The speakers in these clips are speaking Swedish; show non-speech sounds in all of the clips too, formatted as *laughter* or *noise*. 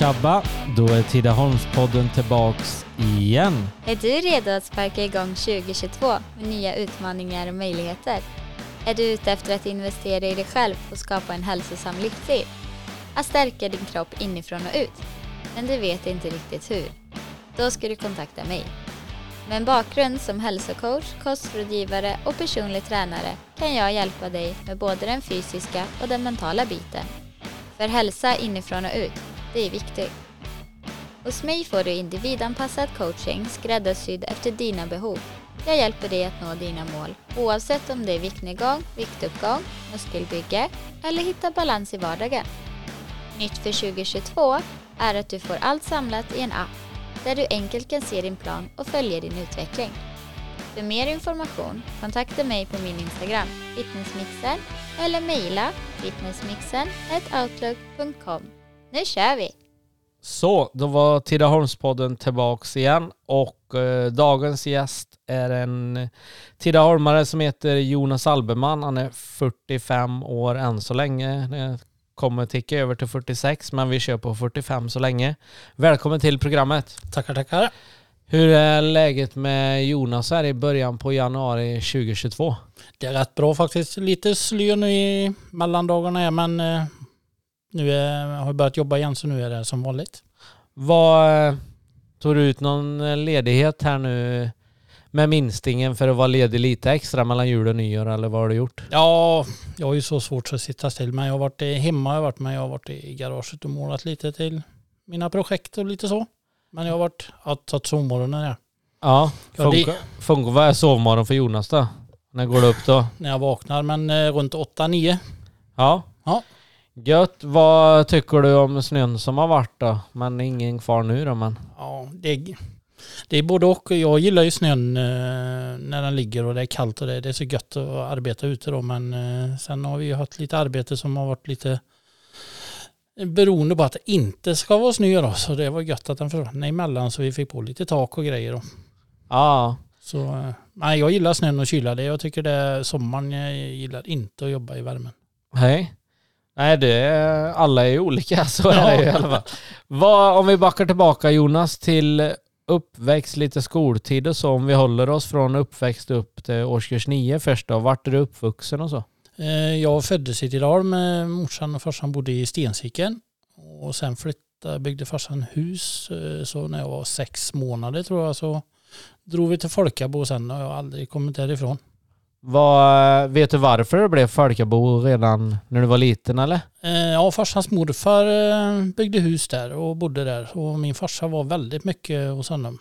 Tjabba! Då är Tidaholmspodden tillbaks igen. Är du redo att sparka igång 2022 med nya utmaningar och möjligheter? Är du ute efter att investera i dig själv och skapa en hälsosam livsstil? Att stärka din kropp inifrån och ut? Men du vet inte riktigt hur? Då ska du kontakta mig. Med en bakgrund som hälsocoach, kostrådgivare och personlig tränare kan jag hjälpa dig med både den fysiska och den mentala biten. För hälsa inifrån och ut, det är viktigt. Hos mig får du individanpassad coaching skräddarsydd efter dina behov. Jag hjälper dig att nå dina mål oavsett om det är viktnedgång, viktuppgång, muskelbygge eller hitta balans i vardagen. Nytt för 2022 är att du får allt samlat i en app där du enkelt kan se din plan och följa din utveckling. För mer information kontakta mig på min Instagram, fitnessmixen, eller mejla fitnessmixen.outlook.com. Nu kör vi! Så, då var Tidaholmspodden tillbaks igen och eh, dagens gäst är en Tidaholmare som heter Jonas Albeman. Han är 45 år än så länge. Det kommer ticka över till 46 men vi kör på 45 så länge. Välkommen till programmet. Tackar, tackar. Hur är läget med Jonas här i början på januari 2022? Det är rätt bra faktiskt. Lite slö nu i mellandagarna men eh, nu är, jag har börjat jobba igen så nu är det som vanligt. Vad eh, Tog du ut någon ledighet här nu med minstingen för att vara ledig lite extra mellan jul och nyår eller vad har du gjort? Ja, jag har ju så svårt att sitta still men jag har varit hemma, jag har varit med, jag har varit i garaget och målat lite till mina projekt och lite så. Men jag har varit, jag har tagit sovmorgonen här. Ja, funkar, funkar, vad är sovmorgon för Jonas då? När går du upp då? När jag vaknar, men eh, runt 8-9. Ja. Ja. Gött. Vad tycker du om snön som har varit då? Men ingen kvar nu då men. Ja, det, det är både och. Jag gillar ju snön eh, när den ligger och det är kallt och det, det är så gött att arbeta ute då. Men eh, sen har vi ju haft lite arbete som har varit lite beroende på att det inte ska vara snö då. Så det var gött att den försvann emellan så vi fick på lite tak och grejer då. Ja. Så eh, nej, jag gillar snön och kyla. Det, jag tycker det är sommaren. Jag gillar inte att jobba i värmen. Hej. Nej, det är, alla är olika, *laughs* så är det ju i alla fall. Vad, om vi backar tillbaka Jonas till uppväxt, lite skoltid och så, om vi håller oss från uppväxt upp till årskurs nio först då. Vart är du uppvuxen och så? Eh, Jag föddes i Tidaholm. Morsan och farsan bodde i Stensiken. Och sen flyttade, byggde farsan hus. eh, Så när jag var sex månader tror jag så drog vi till Folkabo och sen har jag aldrig kommit därifrån. Vad, vet du varför det blev Folkabo redan när du var liten eller? Eh, Ja, farsans morfar eh, byggde hus där och bodde där. Och min farsa var väldigt mycket hos honom.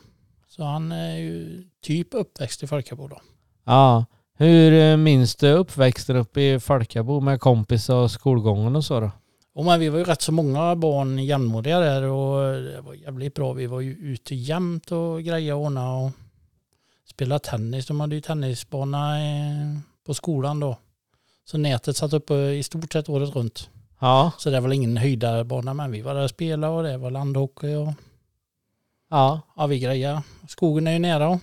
Så han är ju typ uppväxt i Folkabo då. Ja. Hur eh, minns du uppväxten uppe i Folkabo med kompisar och skolgången och så då? Och men vi var ju rätt så många barn jämnåriga där och det var jävligt bra. Vi var ju ute jämt och greja och ordna och spela tennis. De hade ju tennisbana eh, på skolan då. Så nätet satt uppe i stort sett året runt. Ja. Så det var väl ingen höjdarbana men vi var där och spelade och det var landhockey och Ja. ja, vi grejade. Skogen är ju nära.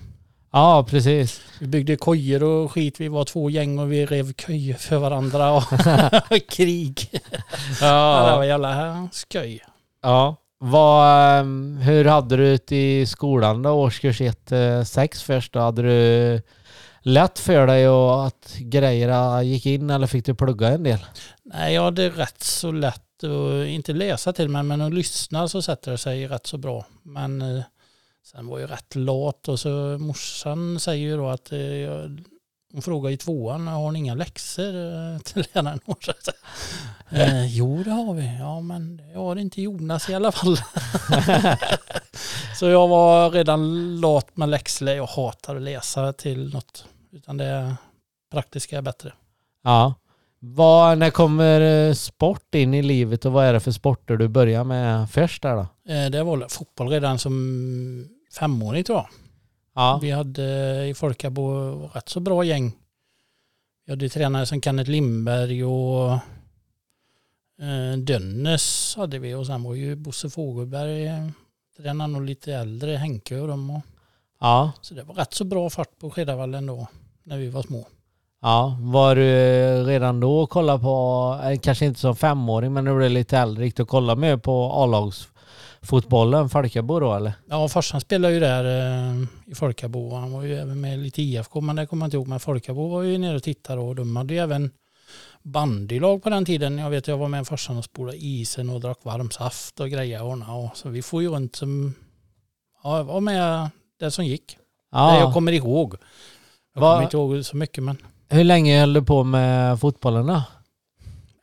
Ja, precis. Vi byggde kojor och skit. Vi var två gäng och vi rev köjer för varandra och *laughs* *laughs* krig. Ja, det var Ja. jävla skoj. ja. Vad, ehm, hur hade du ute i skolan då, årskurs 1-6 eh, först då? Hade du lätt för dig och att grejerna gick in eller fick du plugga en del? Nej, jag hade rätt så lätt att inte läsa till mig, men att lyssna så sätter det sig rätt så bra. Men eh, sen var jag rätt lat och så morsan säger ju då att eh, jag, hon frågar i tvåan, har ni inga läxor eh, till läraren? *laughs* Jag, eh, jo, det har vi. Ja, men det har inte Jonas i alla fall. *laughs* så jag var redan lat med läxor. Jag hatar att läsa till något, utan det praktiska är bättre. Ja. Vad, när kommer eh, sport in i livet och vad är det för sporter du börjar med först där då? Eh, Det var fotboll redan som femåring tror jag. Ja. Vi hade i Folkabo rätt så bra gäng. Vi hade tränare som Kenneth Lindberg och eh, Dönnes hade vi och sen var ju Bosse Fogelberg eh, tränaren och lite äldre, Henke och dem. Och, Ja. så det var rätt så bra fart på Skedavallen då när vi var små. Ja, var du redan då och kollade på, eh, kanske inte som femåring, men när du blev lite äldre, gick du och kollade med på A-lags fotbollen, Falkabo då eller? Ja, farsan spelade ju där eh, i Folkabo. Han var ju även med lite IFK, men det kommer jag inte ihåg. Men Folkabo var ju nere och tittade och de hade ju även bandylag på den tiden. Jag vet jag var med farsan och spolade isen och drack varm saft och grejer och ordna. Så vi får ju runt som, ja, jag var med det som gick. Ja. Det jag kommer ihåg. Jag Va- kommer inte ihåg så mycket men Hur länge höll du på med fotbollen då?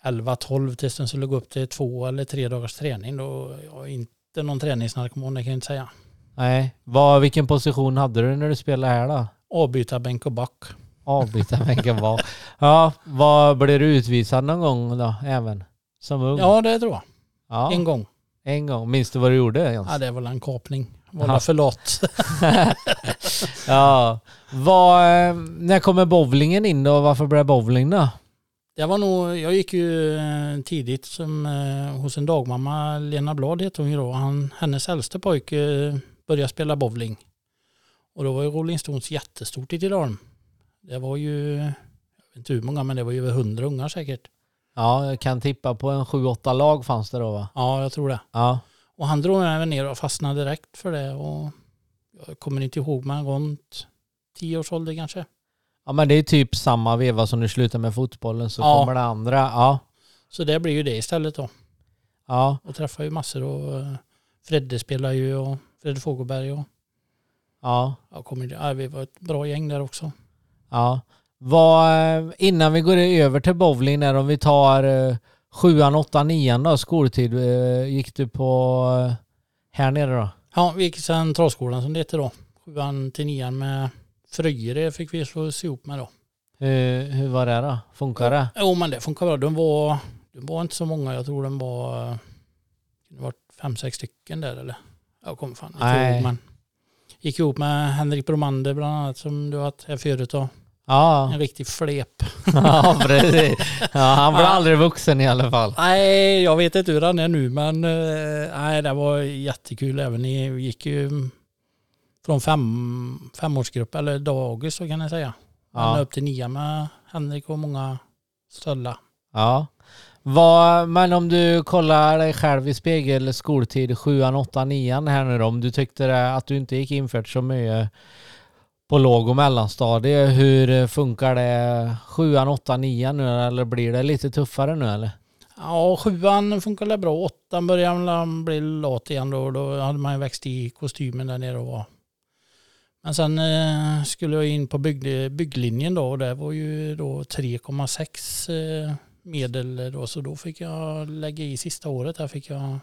11-12 tills den skulle gå upp till två eller tre dagars träning. Då jag är inte någon träningsnarkoman, det kan jag inte säga. Nej. Vad, vilken position hade du när du spelade här då? Avbyta bänk och back. Avbyta bänken var. Ja, vad blev du utvisad någon gång då även? Som ung? Ja, det tror jag. Ja, En gång. en gång. Minns du vad du gjorde Jens? Ja, det var en kapning. Var Ja. *laughs* ja. Vad, eh, när kommer bowlingen in då? Varför blev bowling då? Det var nog, jag gick ju eh, tidigt som, eh, hos en dagmamma, Lena Blad heter hon ju då. Han, hennes äldste pojke eh, började spela bowling. Och då var ju Rolling Stones jättestort i Tidaholm. Det var ju, jag vet inte hur många, men det var ju över hundra ungar säkert. Ja, jag kan tippa på en sju, åtta lag fanns det då va? Ja, jag tror det. Ja. Och han drog mig ner och fastnade direkt för det. Och jag kommer inte ihåg, men runt tio års ålder kanske. Ja men det är typ samma veva som du slutar med fotbollen så Ja. kommer det andra. Ja. Så det blir ju det istället då. Ja. Och träffar ju massor och eh, Fredde spelar ju och Fredde Fogelberg och Ja. jag kommer ja, vi var ett bra gäng där också. Ja. Vad, eh, innan vi går över till bowling där, om vi tar eh, sjuan, åttan, nian då, skoltid. Gick du på här nere då? Ja, vi gick sen Travskolan som det heter då. Sjuan till nian med Fröjre fick vi slå oss ihop med då. Hur, hur var det då? Funkar det? Jo men det funkar bra. De var, de var inte så många. Jag tror de var, det var fem, sex stycken där eller? Jag kommer fan inte Nej. ihåg men. Gick ihop med Henrik Bromander bland annat som du har haft här förut då. Ja, En riktig flep. *laughs* ja precis. Ja, han blev Ja. aldrig vuxen i alla fall. Nej, jag vet inte hur han är nu men eh, nej, det var jättekul även. Ni gick ju från fem, femårsgrupp eller dagis så kan jag säga. Ja. Upp till nian med Henrik och många stölla. Ja. Vad, men om du kollar dig själv i spegel skoltid sjuan, åttan, nian här nu då, om du tyckte att du inte gick infört så mycket på låg och mellanstadie, hur funkar det sjuan, åttan, nian nu eller blir det lite tuffare nu eller? Ja, sjuan funkade bra. Åttan började man bli lat igen då. Då hade man ju växt i kostymen där nere och var. Men sen eh, skulle jag in på bygg, bygglinjen då och det var ju då 3,6 eh, medel då. Så då fick jag lägga i sista året. Där fick jag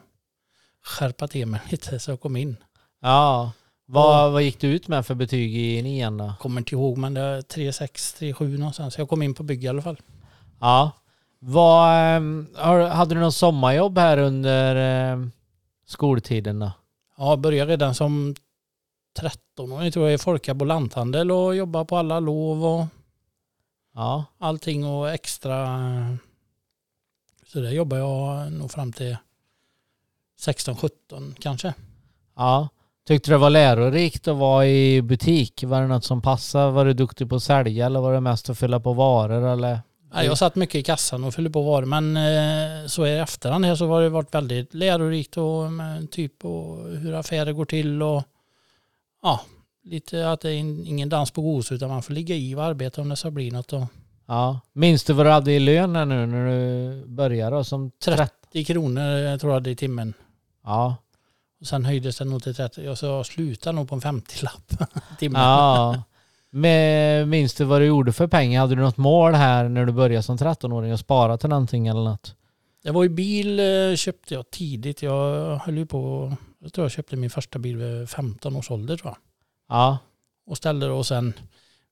skärpa till mig *laughs* lite så jag kom in. Ja. Vad, vad gick du ut med för betyg i nian då? Kommer inte ihåg men det är 3,6, 3,7 någonstans. Så jag kom in på bygg i alla fall. Ja. Vad, ehm, hade du något sommarjobb här under ehm, skoltiden då? Ja, jag började redan som 13 år. Jag tror jag i Folkabo lanthandel och jobbade på alla lov och Ja. allting och extra. Så där jobbar jag nog fram till 16-17 kanske. Ja. Tyckte du det var lärorikt att vara i butik? Var det något som passade? Var du duktig på att sälja eller var det mest att fylla på varor eller? Ja, jag satt mycket i kassan och fyllde på varor men eh, så i efterhand här så har det varit väldigt lärorikt och typ och hur affärer går till och ja, lite att det är in- ingen dans på gos utan man får ligga i och arbeta om det ska bli något. Och Ja. Minns du vad du hade i lön här nu när du började då? Som 30? 30 kronor eh, tror jag är i timmen. Ja. Och sen höjdes det nog till 30. Jag så slutade nog på en 50-lapp *laughs* i timmen. Ja. Men minns du vad du gjorde för pengar? Hade du något mål här när du började som 13-åring? Att spara till någonting eller något? Det var ju bil eh, köpte jag tidigt. Jag höll ju på, jag tror jag köpte min första bil vid 15 års ålder tror jag. Ja. Och ställde och sen,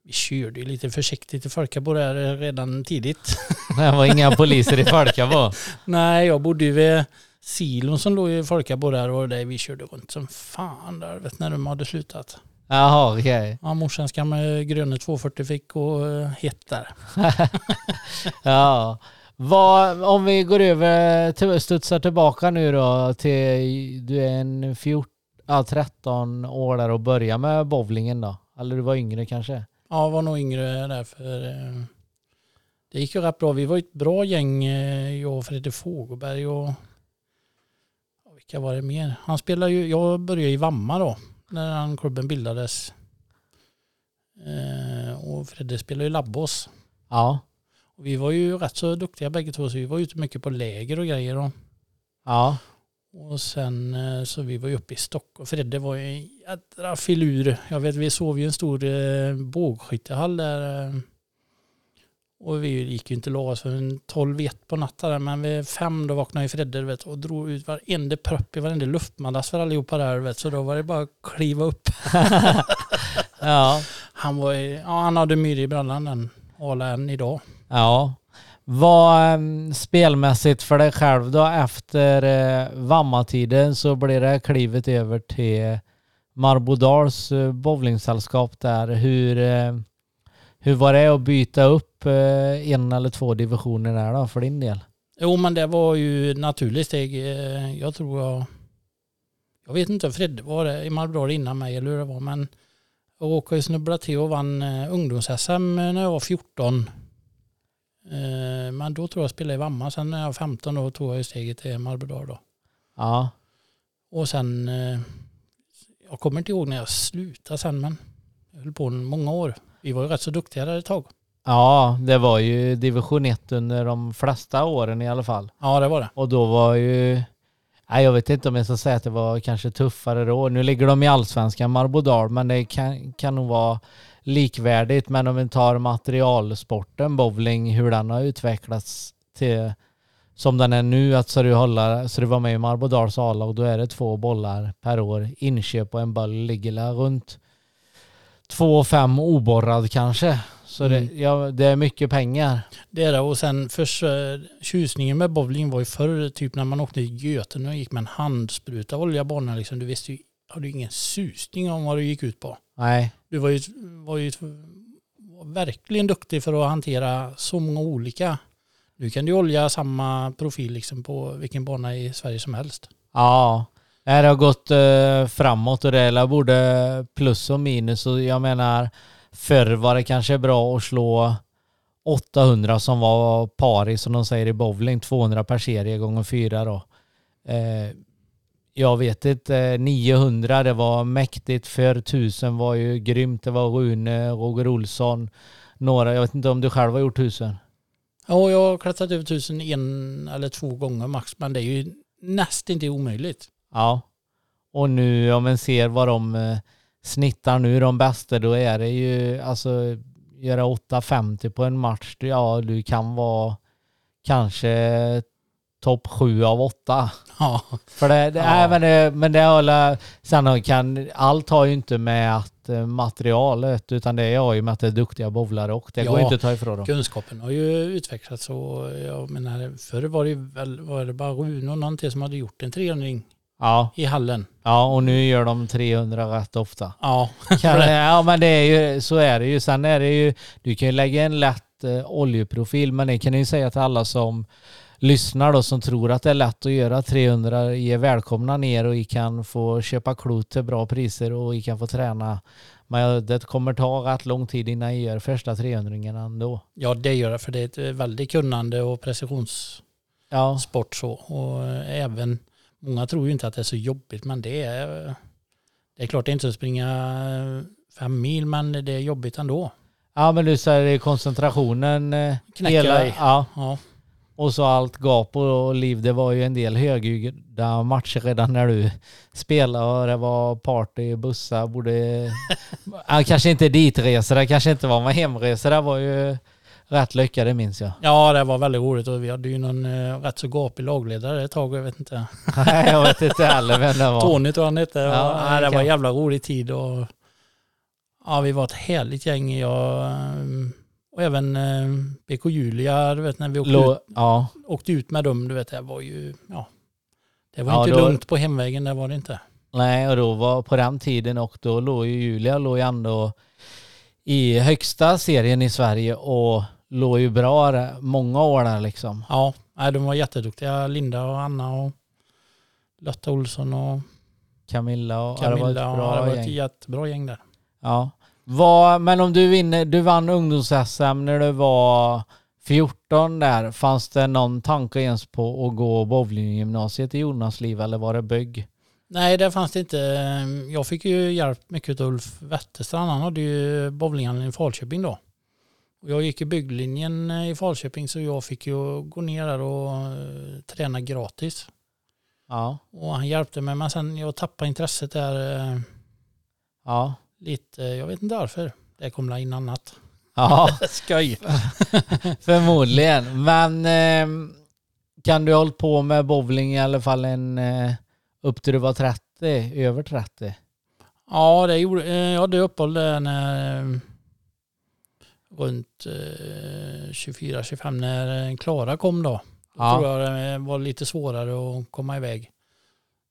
vi körde ju lite försiktigt i Folkabo där redan tidigt. *laughs* Det var inga poliser i Falkabo. *laughs* Nej, jag bodde ju vid silon som låg i Folkabo där och där vi körde runt som fan där, vet när de hade slutat. Jaha, okej. Ja, morsans gamla gröna 240 fick och eh, hett där. *laughs* Ja. Vad, om vi går över, till, studsar tillbaka nu då till, du är en 14, ja, 13 år där och börjar med bowlingen då? Eller du var yngre kanske? Ja, jag var nog yngre där för eh, det gick ju rätt bra. Vi var ett bra gäng, eh, jag och Fredrik Fogelberg och vilka var det mer? Han spelar ju, jag började i Vamma då, när den klubben bildades. Eh, och Fredde spelade ju Labbos. Ja. Och vi var ju rätt så duktiga bägge två, så vi var ute mycket på läger och grejer. Då. Ja. Och sen eh, så vi var ju uppe i Stockholm. Fredde var ju en jädra filur. Jag vet vi sov ju i en stor eh, bågskyttehall där. Eh, och vi gick ju inte la oss förrän 12 ett på natten men vid fem då vaknade ju Fredde vet, och drog ut varenda propp i varenda luftmadrass för allihopa där. Vet, så då var det bara att kliva upp. *laughs* ja. Han, var, ja, han hade myr i brallan den ala än idag. Ja. Vad ehm, spelmässigt för dig själv då efter eh, Vammatiden så blir det klivet över till Marbodals eh, bowlingsällskap där. Hur, eh, hur var det att byta upp eh, en eller två divisioner där då för din del? Jo men det var ju naturligt steg. Eh, jag tror jag... Jag vet inte, om Fredde var det i Marbodal innan mig eller hur det var men jag råkade ju snubbla till och vann eh, ungdoms-SM när jag var 14. Eh, Men då tror jag spelade i Vamma. Sen när jag var 15 då tog jag steget till Marbodal då. Ja. Och sen... eh, Jag kommer inte ihåg när jag slutade sen men jag höll på många år. Vi var ju rätt så duktiga där ett tag. Ja, det var ju division 1 under de flesta åren i alla fall. Ja det var det. Och då var ju... Nej, jag vet inte om jag ska säga att det var kanske tuffare då. Nu ligger de i allsvenskan, Marbodal, men det kan, kan nog vara likvärdigt. Men om vi tar materialsporten, bowling, hur den har utvecklats till som den är nu, att så du, håller, så du var med i Marbodals A-lag, då är det två bollar per år. Inköp och en boll ligger där runt två och fem oborrad kanske. Så det, Mm. ja, det är mycket pengar. Det är det och sen för eh, tjusningen med bowling var ju förr typ när man åkte till Göten och gick med en handspruta och olja banan liksom. Du visste ju, hade ju ingen susning om vad du gick ut på. Nej, du var ju, var ju var verkligen duktig för att hantera så många olika. Nu kan du olja samma profil liksom på vilken bana i Sverige som helst. Ja, det har gått eh, framåt och det är både plus och minus. Och jag menar, förr var det kanske bra att slå 800 som var pari som de säger i bowling, 200 per serie gånger fyra då. Eh, jag vet inte, 900 det var mäktigt, för 1000 var ju grymt. Det var Rune, Roger Olsson, några, jag vet inte om du själv har gjort 1000? Ja, jag har klättrat över tusen en eller två gånger max, men det är ju nästan inte omöjligt. Ja. Och nu om man ser vad de eh, snittar nu, de bästa, då är det ju alltså göra 8,50 på en match. Ja, du kan vara kanske topp sju av åtta. Ja, För det, det Ja. men det, men det håller, sen kan, allt har ju inte med att eh, materialet, utan det har ju med att det är duktiga bowlare och det går Ja. inte att ta ifrån dem. kunskapen har ju utvecklats och jag menar förr var det väl var det bara Rune och någonting som hade gjort en 300 Ja, i hallen. ja, och nu gör de 300 rätt ofta. Ja, *laughs* Kan, *laughs* ja men det är ju, så är det ju. Sen är det ju, du kan ju lägga en lätt eh, oljeprofil men det kan jag ju säga till alla som lyssnar då som tror att det är lätt att göra 300, ge välkomna ner och vi kan få köpa klot till bra priser och vi kan få träna. Men det kommer ta rätt lång tid innan jag gör första 300 ändå. ja det gör det för det är ett väldigt kunnande och precisionssport Ja, så. Och eh, även, många tror ju inte att det är så jobbigt men det är, det är klart det är inte att springa eh, fem mil men det är jobbigt ändå. ja men du säger koncentrationen. eh, Knäcka i. ja, Ja, Och så allt gap och liv. Det var ju en del högljudda matcher redan när du spelade och det var party, bussar, borde... *laughs* ja, kanske inte ditresor, det kanske inte var, men hemresor det var ju rätt lyckade minns jag. ja det var väldigt roligt och vi hade ju någon eh, rätt så gapig lagledare ett tag, jag vet inte. *laughs* Nej, jag vet inte heller vem det var. Tony tror jag han hette. Ja, det nej, det var kan- en jävla rolig tid och ja, vi var ett härligt gäng. Jag, ehm, och även eh, BK Julia, du vet när vi åkte, Lå, ut, ja, åkte ut med dem, du vet det var ju, ja. Det var Ja, inte då- lugnt på hemvägen, det var det inte. nej och då var på den tiden och då låg ju Julia låg ju ändå i högsta serien i Sverige och låg ju bra många år där liksom. Ja, nej, de var jätteduktiga. Linda och Anna och Lotta Olsson och Camilla och ja, det var ett Camilla. bra ja, det var gäng. ett jättebra gäng där. Ja. Vad, men om du vinner, du vann ungdoms-SM när du var 14 där, fanns det någon tanke ens på att gå bowlinggymnasiet i Jonas liv eller var det bygg? Nej, det fanns det inte. Jag fick ju hjälp mycket av Ulf Wetterstrand. Han hade ju bowlinghallen i Falköping då. Jag gick i bygglinjen i Falköping så jag fick ju gå ner där och eh, träna gratis. Ja, Och han hjälpte mig men sen jag tappade intresset där eh, ja, lite. Jag vet inte varför. Det kom in annat. ja. *laughs* Skoj. *laughs* Förmodligen. Men eh, kan du ha hållit på med bowling i alla fall en, eh, upp till du var 30, över 30? Ja, det gjorde, eh, jag hade uppehåll där när eh, runt eh, 24-25 när Klara kom då. Då Ja. tror jag det var lite svårare att komma iväg.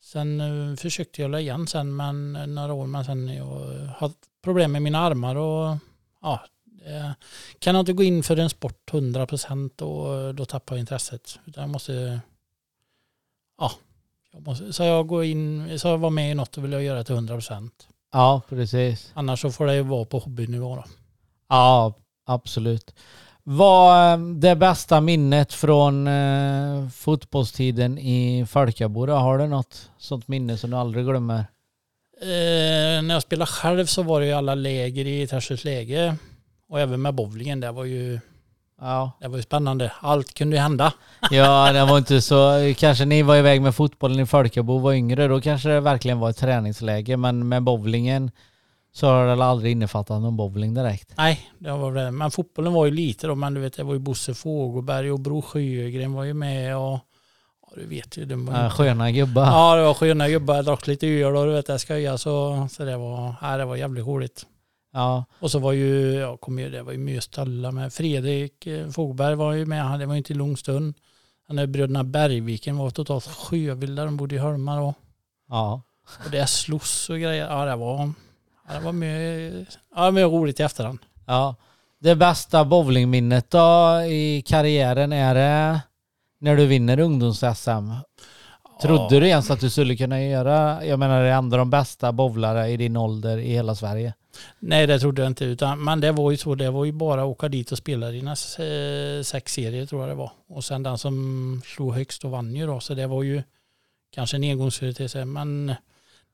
Sen eh, försökte jag hålla igen sen men eh, några år men sen jag har problem med mina armar och ja, kan jag inte gå in för en sport 100% och då tappar jag intresset. Utan jag måste, ja, jag måste, så jag går in, så jag var med i något och vill jag göra till 100%. Ja, precis. Annars så får det ju vara på hobbynivå då. Ja, absolut. Vad eh, det bästa minnet från eh, fotbollstiden i Falkabora? Har du något sånt minne som du aldrig glömmer? Eh, när jag spelade själv så var det ju alla läger i Tersus läge. Och även med bowlingen, det var ju, Ja. det var ju spännande. Allt kunde ju hända. *laughs* ja, det var inte så... Kanske ni var iväg med fotbollen i Falkabo och var yngre. Då kanske det verkligen var ett träningsläge. Men med bowlingen så har det väl aldrig innefattat någon bowling direkt. Nej, det var det. Men fotbollen var ju lite då, men du vet det var ju Bosse Fågelberg och Bro Sjögren var ju med och ja, du vet ju. De var sköna gubbar. Ja, det var sköna gubbar. Jag drack lite öl och du vet, jag skojade så, så det var, ja, det var jävligt roligt. Ja. Och så var ju, jag kommer ju, det var ju mycket stalla med Fredrik eh, Fogberg var ju med, han det var ju inte lång stund. Han är bröderna Bergviken var totalt sjövilda, de bodde i Holmar då. Ja. Och det är sluss och grejer. Ja det var, det var mycket, ja, mycket roligt i efterhand. Ja. Det bästa bowlingminnet då i karriären är det när du vinner ungdoms-SM? Trodde du ens att du skulle kunna göra, jag menar det är ändå de bästa bowlare i din ålder i hela Sverige. Nej det trodde jag inte, utan, men det var ju så, det var ju bara att åka dit och spela dina eh, sex serier tror jag det var. Och sen den som slog högst och vann ju då, så det var ju kanske en engångsföreteelse. Men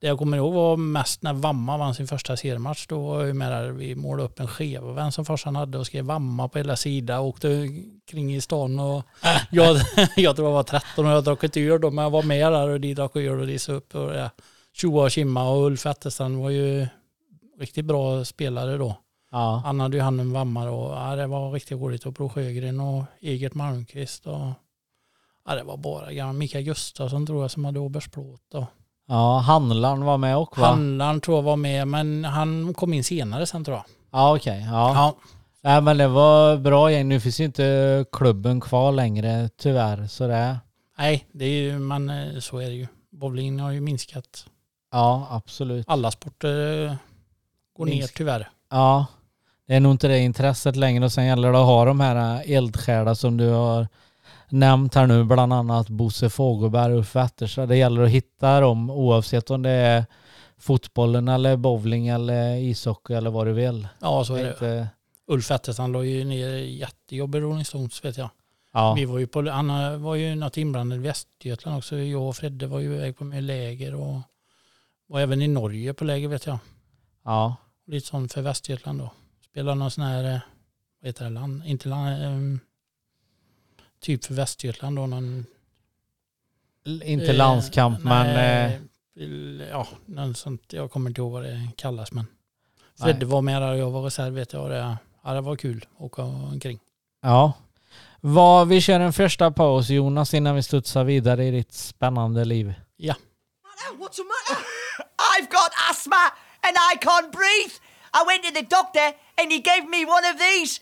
det jag kommer ihåg var mest när Vamma vann sin första seriematch. Då var jag med där, vi målade upp en skeva som farsan hade och skrev Vamma på hela sidan och åkte kring i stan. Och *laughs* jag, jag tror jag var 13 och jag drack ett öl då, men jag var med där och de drack öl och de upp. Och, ja, tjoa och kimma och Ulf Wetterstrand var ju riktigt bra spelare då. Ja. Han hade ju hand om Vammar och ja, det var riktigt roligt. Och Bro Sjögren och Egert Malmqvist. Och, ja, det var bara gamla Mikael Gustafsson tror jag som hade Åbergsplåt. Och Ja, handlaren var med också va? handlaren tror jag var med men han kom in senare sen tror jag. Ja okej. Ja. Ja. Nej men det var bra gäng. Nu finns ju inte klubben kvar längre tyvärr. Så det, Nej, det är ju, men eh, så är det ju. Bowlingen har ju minskat. ja absolut. Alla sporter eh, går ner tyvärr. Ja, det är nog inte det intresset längre och sen gäller det att ha de här äh, eldsjälar som du har nämnt här nu, bland annat Bosse Fogelberg och Ulf Wetterstrand. Det gäller att hitta dem oavsett om det är fotbollen eller bowling eller ishockey eller vad du vill. Ja, så är Det inte, Ulf Wetterstrand la ju ner jättejobb i Rolling Stones vet jag. ja, Vi var ju på, han var ju något inblandad i Västergötland också. Jag och Fredde var ju iväg på med läger och var även i Norge på läger vet jag. ja, Lite sånt för Västergötland då. Spelade någon sån här, eh, vad heter det, land, inte land, ehm, typ för Västergötland då. Någon, inte eh, landskamp men nej, eh, vill- ja, någon sånt, jag kommer inte ihåg vad det kallas men. Fredde var med där och jag var reserv vet jag. Det, ja, det var kul att åka omkring. ja. Vad, vi kör en första paus Jonas innan vi studsar vidare i ditt spännande liv. Oh, what's the matter? I've got asthma and I can't breathe. I went to the doctor and he gave me one of these.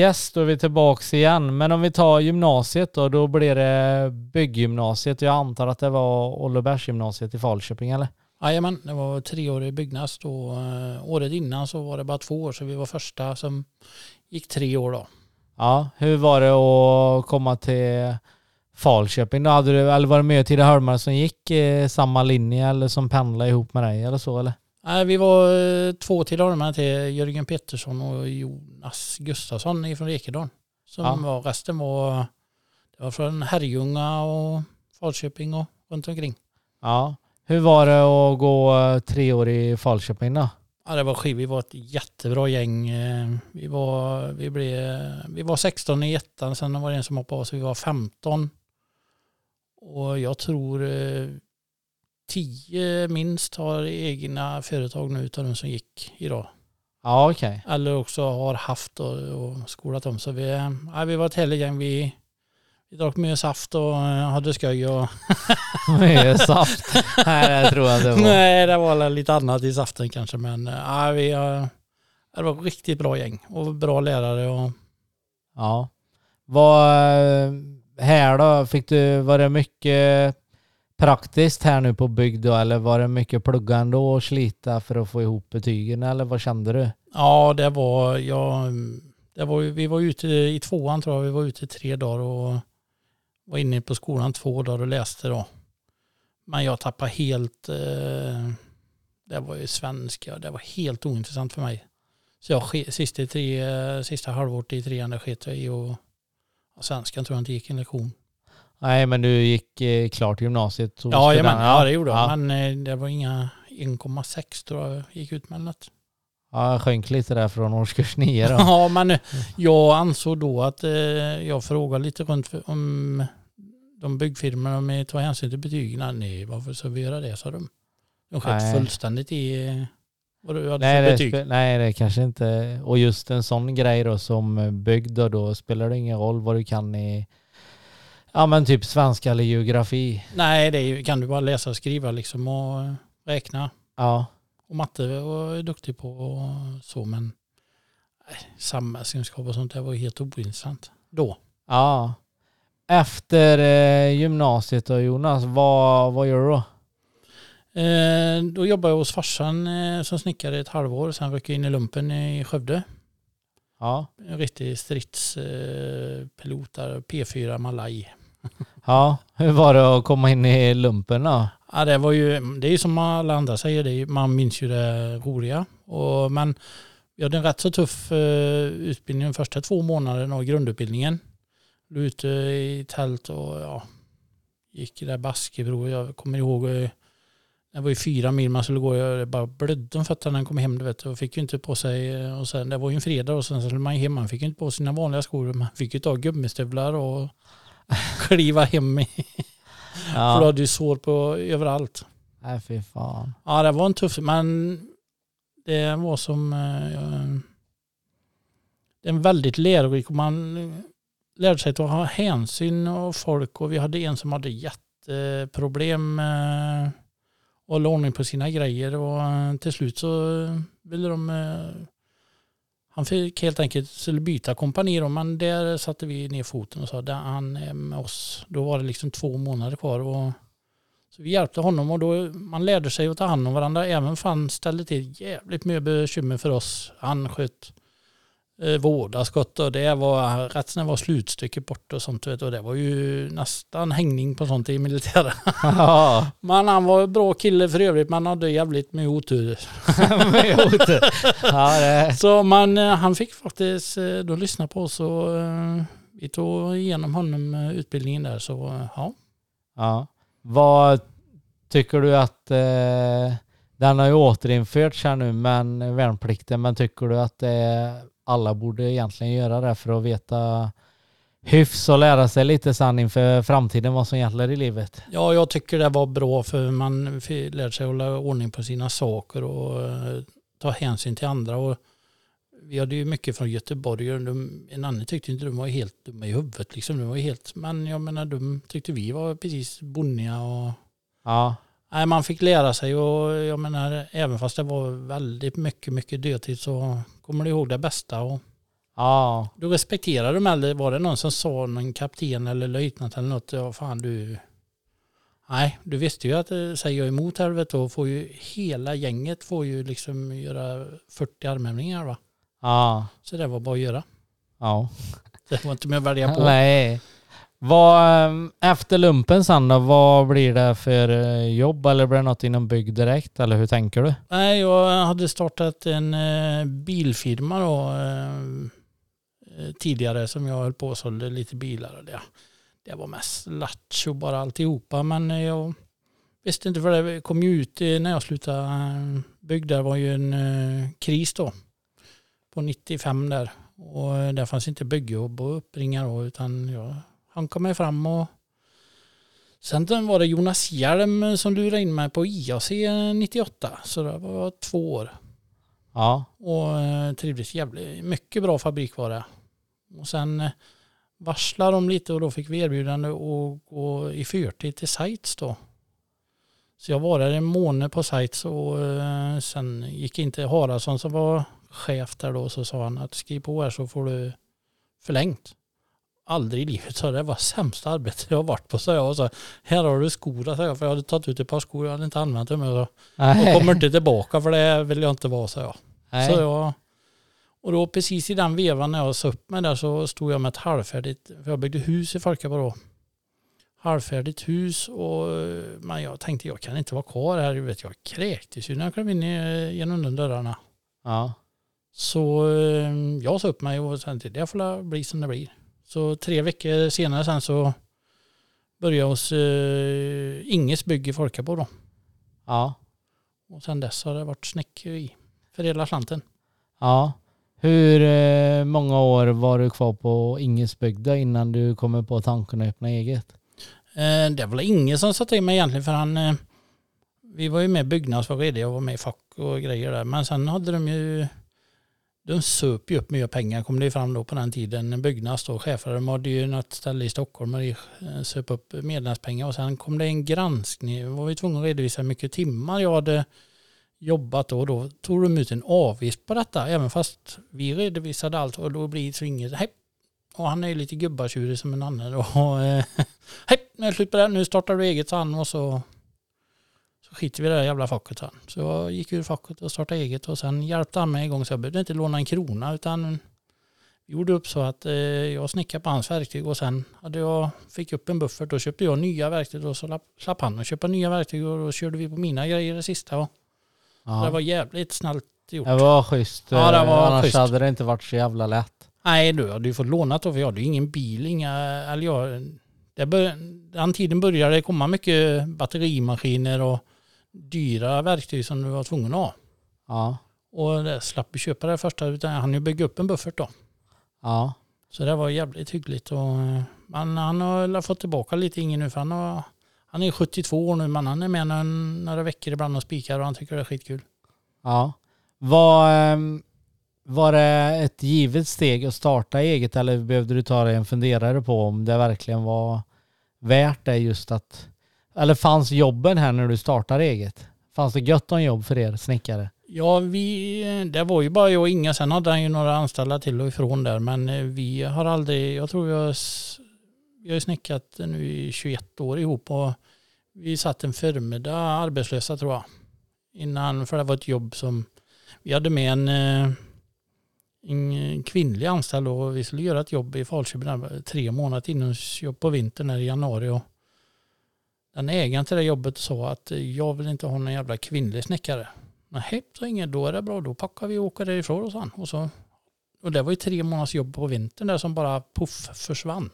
Yes, då är vi tillbaks igen. Men om vi tar gymnasiet då, då blir det bygggymnasiet. Jag antar att det var Ollebergsgymnasiet i Falköping eller? Jajamän, det var treårig byggnads då. Eh, Året innan så var det bara två år så vi var första som gick tre år då. Ja, hur var det att komma till Falköping då? Hade du, eller var det med Tidaholmare som gick eh, samma linje eller som pendlade ihop med dig eller så eller? Nej, vi var eh, två till armarna till Jörgen Pettersson och Jonas Gustafsson ifrån Ekedal. Som Ja. var, resten var, det var från Herrljunga och Falköping och runt omkring. Ja. Hur var det att gå eh, tre år i Falköping då? Ja, det var skit. Vi var ett jättebra gäng. Eh, Vi var, vi blev, vi var 16 i ettan, sen var det en som hoppade av så vi var 15. Och jag tror 10 minst har egna företag nu utav de som gick idag. Ja, okej. Eller också har haft och, och skolat om. Så vi, ja, vi var ett härligt gäng. Vi, vi drack mycket saft och eh, hade skoj. Och, *laughs* Mycket saft. *laughs* Nej, det tror jag det var. nej, det var lite annat i saften kanske. Men eh, ja, vi, eh, det var ett riktigt bra gäng och bra lärare. Och, Ja. Vad här då? Fick du, var det mycket praktiskt här nu på bygg då? Eller var det mycket plugga ändå och slita för att få ihop betygen? Eller vad kände du? ja, det var, ja, det var, ju- vi var ute i tvåan tror jag. Vi var ute i tre dagar och var inne på skolan två dagar och läste då. Men jag tappade helt, eh, det var ju svenska, det var helt ointressant för mig. Så jag sista, tre, sista halvåret i trean det sket jag i och och svenskan tror jag inte gick en lektion. Nej, men du gick eh, klart gymnasiet? och Ja, jajamän, ja det gjorde jag. Ja. Men eh, det var inga 1,6 tror jag gick ut med något. Ja, jag sjönk lite där från årskurs nio då. *laughs* Ja, men eh, jag ansåg då att eh, jag frågade lite runt för, om de byggfirmorna om de tar hänsyn till betygen. Nej, varför ska vi göra det, sa de. De Nej. fullständigt i eh, vad du hade Nej för det, betyg. spe- nej, det kanske inte... Och just en sån grej då som eh, bygg då, då spelar det ingen roll vad du kan i... Ja men typ svenska eller geografi. Nej, det är, ju- kan du bara läsa och skriva liksom och eh, räkna. Ja. Och matte var jag duktig på och så, men nej, samhällskunskap och sånt där var ju helt ointressant då. Ja. Efter eh, gymnasiet då Jonas, vad, vad gör du då? Eh, då jobbade jag hos farsan eh, som snickare ett halvår. Sen ryckte jag in i lumpen i Skövde. Ja. En riktig stridspilot eh, pilot där, P4 Malaj. Ja, hur var det att komma in i lumpen då? Ja, det, var ju, det är ju som alla andra säger, det är, man minns ju det roliga. Och, men vi hade en rätt så tuff eh, utbildning de första två månaderna av grundutbildningen. Låg ute i tält och ja, gick i det där Baskebro. Jag kommer ihåg, eh, det var ju fyra mil man skulle gå. Jag bara blödde om fötterna när jag kom hem. Du vet. Och fick ju inte på sig, eh, och sen, det var ju en fredag och sen skulle man ju hem. Man fick ju inte på sina vanliga skor. Man fick ju ta gummistövlar och *laughs* kliva hem i för du Ja. hade ju sår på överallt. Nej fy fan. Ja, det var en tuff, men det var som... eh, det är en väldigt lärorik och man lärde sig att ha hänsyn av folk och vi hade en som hade jätteproblem eh, och hålla ordning på sina grejer och eh, till slut så ville de... Han fick helt enkelt skulle byta kompani då, men där satte vi ner foten och sa att han är med oss. Då var det liksom två månader kvar och så vi hjälpte honom och då man lärde sig att ta hand om varandra även om han ställde till jävligt mycket bekymmer för oss. Han sköt vårdarskott och det var rätt det var slutstycke bort och sånt vet, och det var ju nästan hängning på sånt i militären. *laughs* Ja. Men han var en bra kille för övrigt men hade jävligt med otur. *laughs* ja det... Så man, eh, han fick faktiskt eh, då lyssna på oss och eh, vi tog igenom honom eh, utbildningen där så eh, ja. Ja. Vad tycker du att eh, den har ju återinförts här nu men värnplikten men tycker du att eh, alla borde egentligen göra det för att veta hyfs och lära sig lite sen inför framtiden vad som gäller i livet? Ja, jag tycker det var bra för man lärde sig hålla ordning på sina saker och eh, ta hänsyn till andra. Och vi hade ju mycket från Göteborg och de, en annan tyckte inte de var helt dumma i huvudet. Liksom. De var helt, men jag menar de tyckte vi var precis bonniga. Och, Ja. Nej, man fick lära sig och jag menar även fast det var väldigt mycket, mycket dödtid så kommer du ihåg det bästa. Och, Ja. Då respekterar de äldre. Var det någon som sa, någon kapten eller löjtnant eller något, ja fan du... Nej, du visste ju att eh, säger jag emot här vet du, får ju hela gänget får ju liksom göra 40 armhävningar va. Ja. Så det var bara att göra. Ja. Det var inte mer att välja på. Nej. Vad, eh, efter lumpen sen då, vad blir det för eh, jobb eller blir det något inom bygg direkt eller hur tänker du? Nej, jag hade startat en eh, bilfirma då tidigare som jag höll på och sålde lite bilar och det. Det var mest lattjo bara alltihopa men jag visste inte för det kom ju ut när jag slutade bygg där var ju en kris då på 95 där och där fanns inte byggjobb och uppringar då utan jag han kom mig fram och Sen var det Jonas Hjelm som lurade in mig på IAC 98 så det var två år Ja. och eh, trivdes jävligt mycket bra fabrik var det. Och sen eh, varslade de lite och då fick vi erbjudande att gå i förtid till Sites då. Så jag var där en månad på Sites och eh, sen gick inte Haraldsson som var chef där då så sa han att skriv på här så får du förlängt. Aldrig i livet så det var sämsta arbetet jag har varit på sa jag och så här har du skor sa jag för jag hade tagit ut ett par skor jag hade inte använt dem och kommer inte tillbaka för det vill jag inte vara sa jag. Nej. Så jag, och då precis i den vevan när jag sa upp mig där så stod jag med ett halvfärdigt, för jag byggde hus i Falkabo då. Halvfärdigt hus och men jag tänkte jag kan inte vara kvar här. Jag vet, jag kräktes ju när jag klev in genom de dörrarna. Ja. Så eh, jag sa upp mig och tänkte det får bli som det blir. Så tre veckor senare sen så började jag hos eh, Inges bygg i Falkabo då. Ja. Och sen dess har det varit snickeri för hela slanten. Ja. Hur eh, många år var du kvar på Ingesbygda innan du kommer på tanken att öppna eget? Eh, det var väl ingen som sa till mig egentligen för han eh, vi var ju med i Byggnads var redo, jag var med i fack och grejer där. Men sen hade de ju de söp ju upp mer pengar kom det ju fram då på den tiden. Byggnads då, chefer, de hade ju något ställe i Stockholm och de eh, söp upp medlemspengar och sen kom det en granskning. Då var vi tvungna att redovisa hur mycket timmar jag hade jobbat då. Då tog de ut en avgift på detta även fast vi redovisade allt och då blir det så inget, hej. Och han är ju lite gubbatjurig som en annan då. Eh, *laughs* hej, nu är det slut på det, nu startar du eget sa han och så, så skiter vi i det där jävla facket han. Så jag gick ur facket och startade eget och sen hjälpte han mig igång så jag behövde inte låna en krona utan gjorde upp så att eh, jag snickade på hans verktyg och sen hade jag, fick upp en buffert och köpte jag nya verktyg och så lapp- slapp han att köpa nya verktyg och då körde vi på mina grejer det sista. Och Ja. Det var jävligt snällt gjort. Det var schysst. Ja, det eh, var Annars schysst. hade det inte varit så jävla lätt. Nej, du hade ju fått lånat då för jag hade ju ingen bil, inga, eller jag, det bör, den tiden började det komma mycket batterimaskiner och dyra verktyg som du var tvungen att ha. Ja. Och det slapp vi köpa det första utan hann ju bygga upp en buffert då. Ja. Så det var jävligt hyggligt. Och, eh, men han har fått tillbaka lite ingen nu för han, har, han är 72 år nu men han är med några, några veckor ibland och spikar och han tycker det är skitkul. Ja. Var, ehm, var det ett givet steg att starta eget eller behövde du ta dig en funderare på om det verkligen var värt det just att... Eller fanns jobben här när du startade eget? Fanns det gött om jobb för er snickare? Ja, vi, det var ju bara jag och Inga. Sen hade han ju några anställda till och ifrån där. Men eh, vi har aldrig, jag tror vi har, vi har snickat nu i 21 år ihop och vi satt en förmiddag arbetslösa tror jag. Innan, för det var ett jobb som, vi hade med en, eh, en kvinnlig anställd och vi skulle göra ett jobb i Falköping tre månader innan jobb på vintern där i januari. Och den ägaren till det jobbet sa att jag vill inte ha någon jävla kvinnlig snickare. Nej, så inget, då är det bra. Då packar vi och åker därifrån och så. Och, så. och det var ju tre månaders jobb på vintern där som bara puff försvann.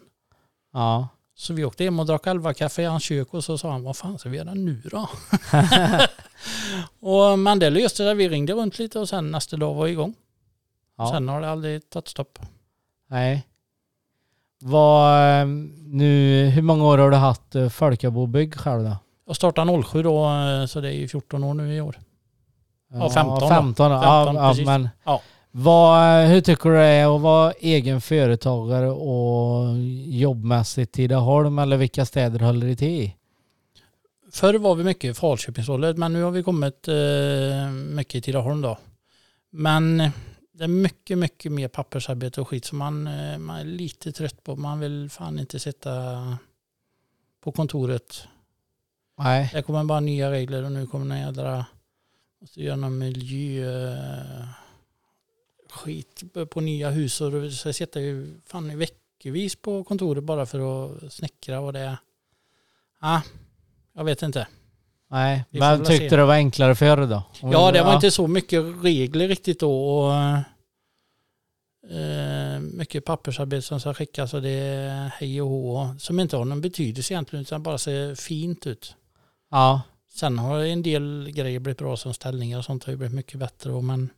Ja. Så vi åkte hem och drack elva kaffe i hans kök och så sa han, vad fan ska vi göra nu då? *laughs* och, men det löste sig, vi ringde runt lite och sen nästa dag var vi igång. ja. Sen har det aldrig tagit stopp. Nej. Vad, ehm, nu, hur många år har du haft eh, Folkabo Bygg själv då? Jag startade 07 då, eh, så det är ju 14 år nu i år. Ja, 15 då. 15, ja, 15, ja, precis. men Ja. vad, hur tycker du det är att vara egen företagare och jobbmässigt Tidaholm eller vilka städer håller det till i? Förr var vi mycket i Falköpingshållet men nu har vi kommit eh, mycket i Tidaholm då. Men det är mycket, mycket mer pappersarbete och skit som man, eh, man är lite trött på. Man vill fan inte sitta på kontoret. Nej. Det kommer bara nya regler och nu kommer den jädra, måste göra någon miljö eh, skit på nya hus och så sitter ju fan i veckovis på kontoret bara för att snickra och det Ja, jag vet inte. Nej. Vi Men tyckte se. det var enklare förr då? Om Ja, det var inte så mycket regler riktigt då. Och, eh, mycket pappersarbete som ska skickas och det är hej och hå. Som inte har någon betydelse egentligen utan bara ser fint ut. Ja. Sen har en del grejer blivit bra som ställningar och sånt har ju blivit mycket bättre. Och, men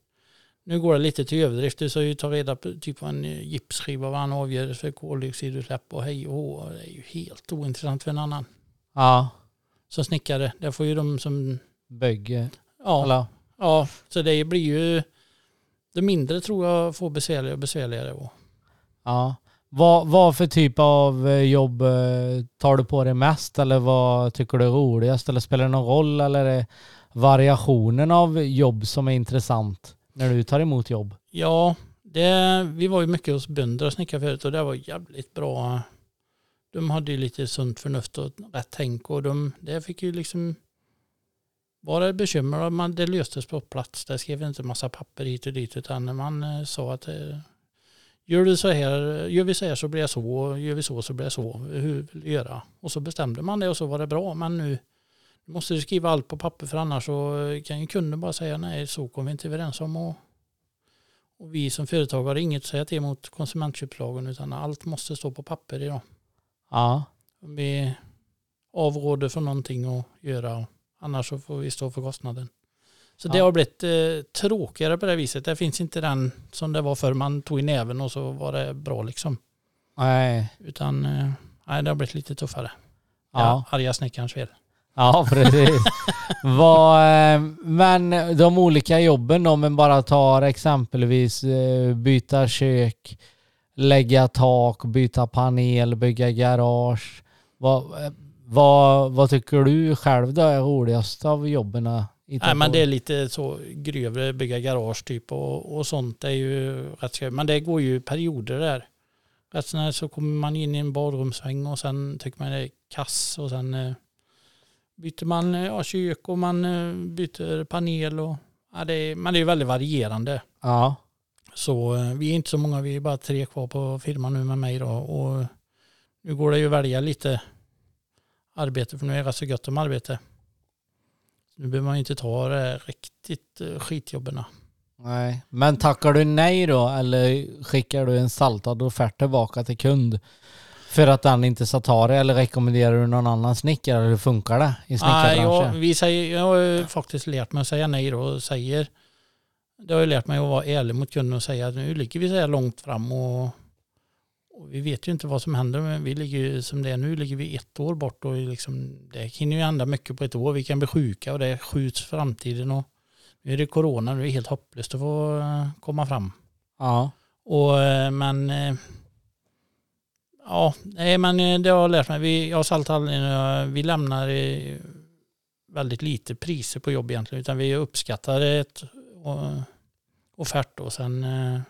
nu går det lite till överdrift. Du ska ju ta reda på typ vad en gipsskiva vad han avgör för koldioxidutsläpp och hej och hå. Det är ju helt ointressant för en annan. Ja. Som snickare, det får ju de som... Bygge. Ja, Eller? Ja, så det blir ju... Det mindre tror jag får besvärligare och besvärligare. Och, Ja. Vad, vad för typ av eh, jobb eh, tar du på dig mest eller vad tycker du är roligast eller spelar det någon roll eller är det variationen av jobb som är intressant när du tar emot jobb? ja, det, vi var ju mycket hos bönder och snickare förut och det var jävligt bra. De hade ju lite sunt förnuft och rätt tänk och de, det fick ju liksom var det bekymmer och man, det löstes på plats. Det skrev inte massa papper hit och dit utan man eh, sa att eh, gör, du så här, gör vi så här så blir jag så och gör vi så så blir jag så. Hur vill du göra? Och så bestämde man det och så var det bra. Men nu måste du skriva allt på papper för annars så eh, kan ju kunden bara säga nej så kommer vi inte överens om. Och, och vi som företag har inget att säga till mot konsumentköplagen. utan allt måste stå på papper idag. Ja. Vi avråder från någonting att göra. Annars så får vi stå för kostnaden. Så det Ja. har blivit eh, tråkigare på det viset. Det finns inte den som det var förr man tog i näven och så var det bra liksom. Nej. Utan eh, nej, det har blivit lite tuffare. Ja. Ja. Arga snickarens fel. Ja, precis. *laughs* Vad, eh, men de olika jobben då, men bara tar exempelvis eh, byta kök, lägga tak, byta panel, bygga garage. Vad, vad, vad tycker du själv då är roligast av jobben? Nej, men det är lite så grövre, bygga garage typ och, och sånt är ju rätt skoj. Men det går ju perioder där. Rätt snart så kommer man in i en badrumsväng och sen tycker man det är kass och sen eh, byter man eh, ja, kök och man eh, byter panel och ja, det är, men det är ju väldigt varierande. Ja. Så eh, vi är inte så många, vi är bara tre kvar på firman nu med mig då och nu går det ju att välja lite arbete för nu är det så gött om arbete. Nu behöver man ju inte ta det riktigt eh, skitjobben. Nej. Men tackar du nej då eller skickar du en saltad offert tillbaka till kund för att den inte ska ta det eller rekommenderar du någon annan snickare eller hur funkar det i Nej, snickarbranschen? jag, vi säger, jag har faktiskt lärt mig att säga nej då och säger det har ju lärt mig att vara ärlig mot kunden och säga att nu ligger vi så här långt fram och, och vi vet ju inte vad som händer men vi ligger ju som det är nu ligger vi ett år bort och liksom, det hinner ju hända mycket på ett år. Vi kan bli sjuka och det skjuts framtiden och nu är det corona, nu är det helt hopplöst att få eh, komma fram. Ja. Och, eh, men eh, ja, nej, men det har jag lärt mig. Vi, jag har saltat vi lämnar väldigt lite priser på jobb egentligen utan vi uppskattar ett offert och sen eh,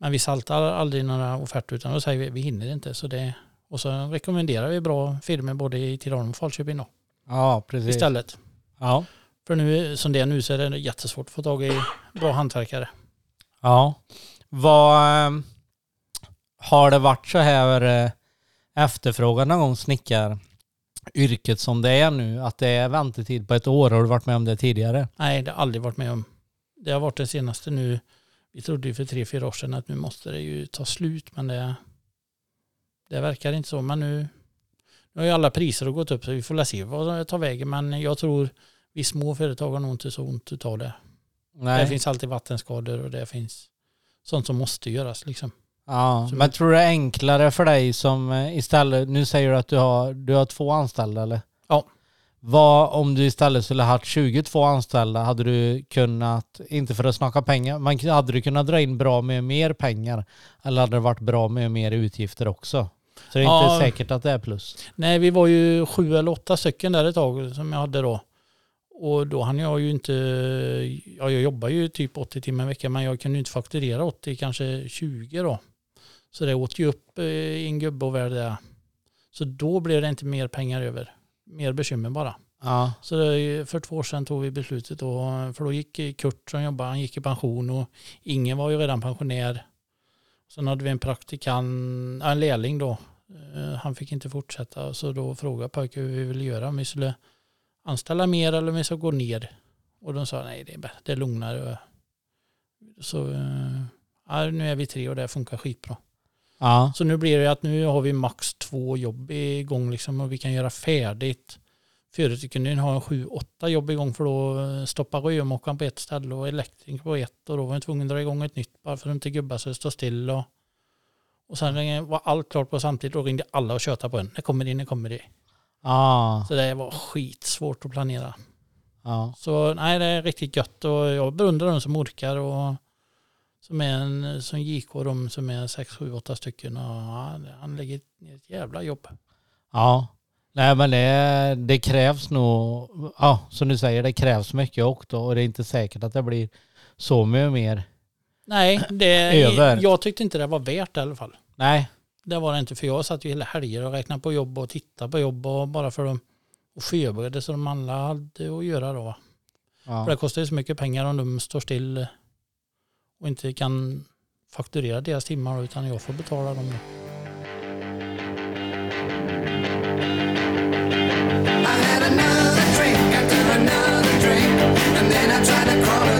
men vi saltar aldrig några offerter utan då säger vi vi hinner inte så det och så rekommenderar vi bra firmor både i Tidaholm och Falköping då Ja, precis. istället. Ja. För nu som det är nu så är det jättesvårt att få tag i bra hantverkare. Ja. Vad eh, har det varit så här eh, efterfrågan någon gång snickar yrket som det är nu? Att det är väntetid på ett år? Har du varit med om det tidigare? Nej, det har aldrig varit med om. Det har varit det senaste nu. Vi trodde ju för tre, fyra år sedan att nu måste det ju ta slut, men det, det verkar inte så. Men nu, nu har ju alla priser gått upp så vi får se vad det tar vägen. Men jag tror vi små företag har nog inte så ont utav det. Nej. Det finns alltid vattenskador och det finns sånt som måste göras liksom. Ja, Som- men tror du det är enklare för dig som eh, istället, nu säger du att du har, du har två anställda eller? Ja. Vad om du istället skulle ha haft 22 anställda, hade du kunnat, inte för att snacka pengar, men hade du kunnat dra in bra med mer pengar? Eller hade det varit bra med mer utgifter också? Så det är Ja. inte säkert att det är plus. Nej, vi var ju sju eller åtta stycken där ett tag som jag hade då. Och då hann jag ju inte, ja jag jobbar ju typ 80 timmar i veckan men jag kunde ju inte fakturera 80, kanske 20 då. Så det åt ju upp eh, en gubbe och väl det. Så då blev det inte mer pengar över. Mer bekymmer bara. Ja. Så för två år sedan tog vi beslutet då, för då gick Kurt som jobbade, han gick i pension och ingen var ju redan pensionär. Sen hade vi en praktikant, en lärling då. Eh, Han fick inte fortsätta så då frågade pojken hur vi ville göra, om vi skulle anställa mer eller om vi skulle gå ner. Och de sa nej det är, det är lugnare. Så eh, ja, nu är vi tre och det funkar skitbra. Ja. Så nu blir det att nu har vi max två jobb igång liksom och vi kan göra färdigt. Förut kunde vi ha sju, åtta jobb igång för då stoppa rörmokaren på ett ställe och elektriker på ett och då var vi tvungen att dra igång ett nytt bara för att inte gubbar så det står still. Och, och sen var allt klart på samtidigt och ringde alla och tjötade på en. När kommer det, när kommer det? Ja. Så det var skitsvårt att planera. Ja. Så nej, det är riktigt gött och jag beundrar de som orkar och som är en som JK, de som är sex, sju, åtta stycken. Och han, han lägger ner ett jävla jobb. Ja. Nej men det, det krävs nog, ja som du säger, det krävs mycket också och det är inte säkert att det blir så mycket mer. Nej, det, Över. jag tyckte inte det var värt det i alla fall. Nej. Det var det inte, för jag satt ju hela helger och räknade på jobb och tittade på jobb och bara för dem och förberedde så de alla hade att göra då. För Ja. det kostar ju så mycket pengar om de står still och inte kan fakturera deras timmar utan jag får betala dem. I had another drink I after another drink, and then I tried to crawl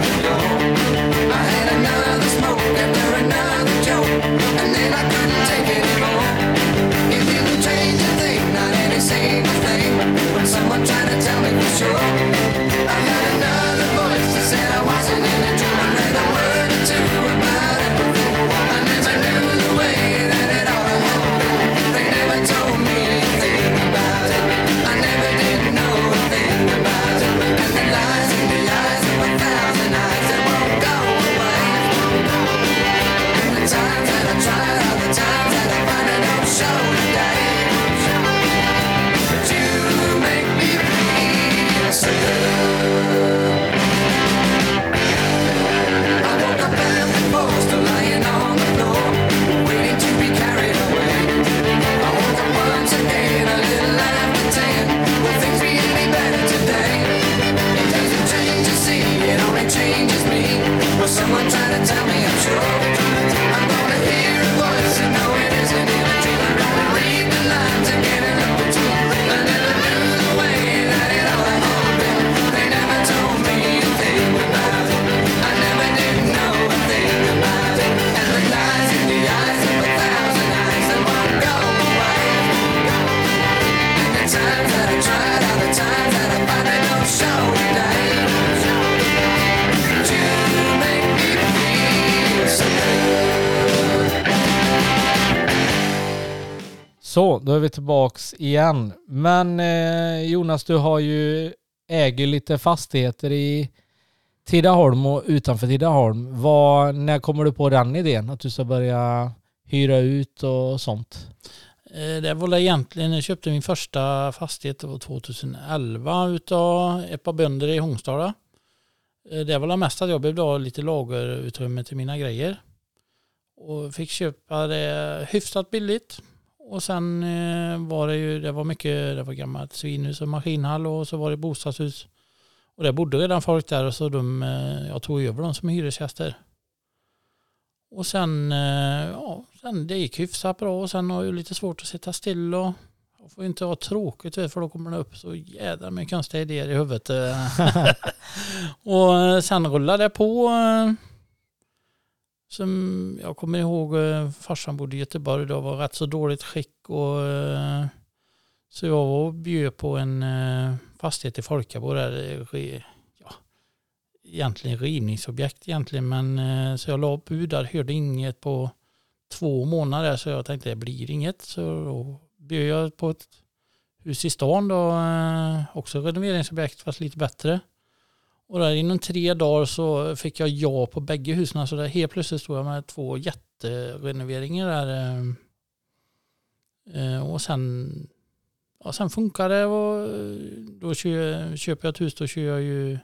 är vi tillbaks igen. Men eh, Jonas, du har ju äger lite fastigheter i Tidaholm och utanför Tidaholm. Var, när kommer du på den idén? Att du ska börja hyra ut och sånt? Eh, det var väl egentligen, jag köpte min första fastighet var 2011 utav ett par bönder i Hångstala. Eh, det var väl mest att jag behövde ha lite lagerutrymme till mina grejer. Och fick köpa det hyfsat billigt. Och sen eh, var det ju, det var mycket, det var gammalt svinhus och maskinhall och så var det bostadshus. Och det bodde redan folk där och så de, eh, jag tog över dem som hyresgäster. Och sen, eh, ja, sen det gick hyfsat bra och sen har jag lite svårt att sitta still och jag får inte ha tråkigt för då kommer det upp så jädra mycket konstiga idéer i huvudet. *laughs* *laughs* och sen rullade det på. Som jag kommer ihåg, eh, farsan bodde i Göteborg, det var rätt så dåligt skick och eh, så jag var och bjöd på en eh, fastighet i Folkabo där ja, egentligen rivningsobjekt egentligen men så jag la bud där, hörde inget på två månader så jag tänkte det blir inget så då bjöd jag på ett hus i stan då, också renoveringsobjekt fast lite bättre. Och där inom tre dagar så fick jag ja på bägge husen så där helt plötsligt stod jag med två jätterenoveringar där. eh, eh, Och sen ja, sen funkar det och eh, då kö, köper jag ett hus, då kör jag ju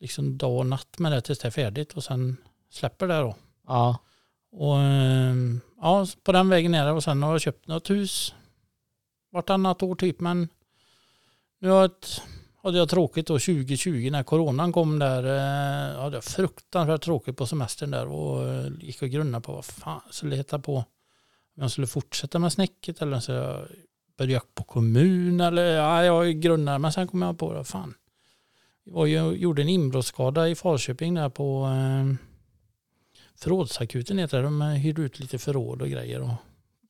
liksom dag och natt med det tills det är färdigt och sen släpper det då. Ja. Och ja, på den vägen är det och sen har jag köpt något hus vartannat år typ men nu har jag ett, hade jag tråkigt då 2020 när coronan kom där. Eh, hade jag fruktansvärt tråkigt på semestern där och eh, gick och grunnade på vad fan jag skulle hitta på. Om jag skulle fortsätta med snäcket eller så jag börja på kommun eller ja, jag grunnade men sen kom jag på det, fan. Jag gjorde en inbrottsskada i Falköping där på eh, förrådsakuten heter det. De hyrde ut lite förråd och grejer och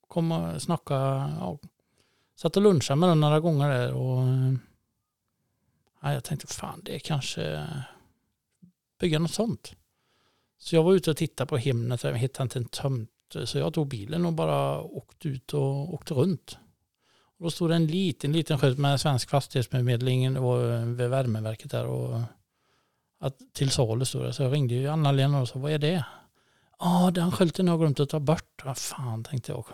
kom och snackade. Ja, satt och lunchade med dem några gånger där och eh, ja, jag tänkte fan det är kanske bygga något sånt. Så jag var ute och tittade på Hemnet, jag hittade inte en tömt. Så jag tog bilen och bara åkte ut och åkte runt. Och då stod det en liten, liten skylt med Svensk fastighetsförmedling och eh, vid värmeverket där. Och att till salu stod det. Så jag ringde ju Anna-Lena och sa, vad är det? Ja, den skylten har jag glömt att ta bort. Vad fan tänkte jag.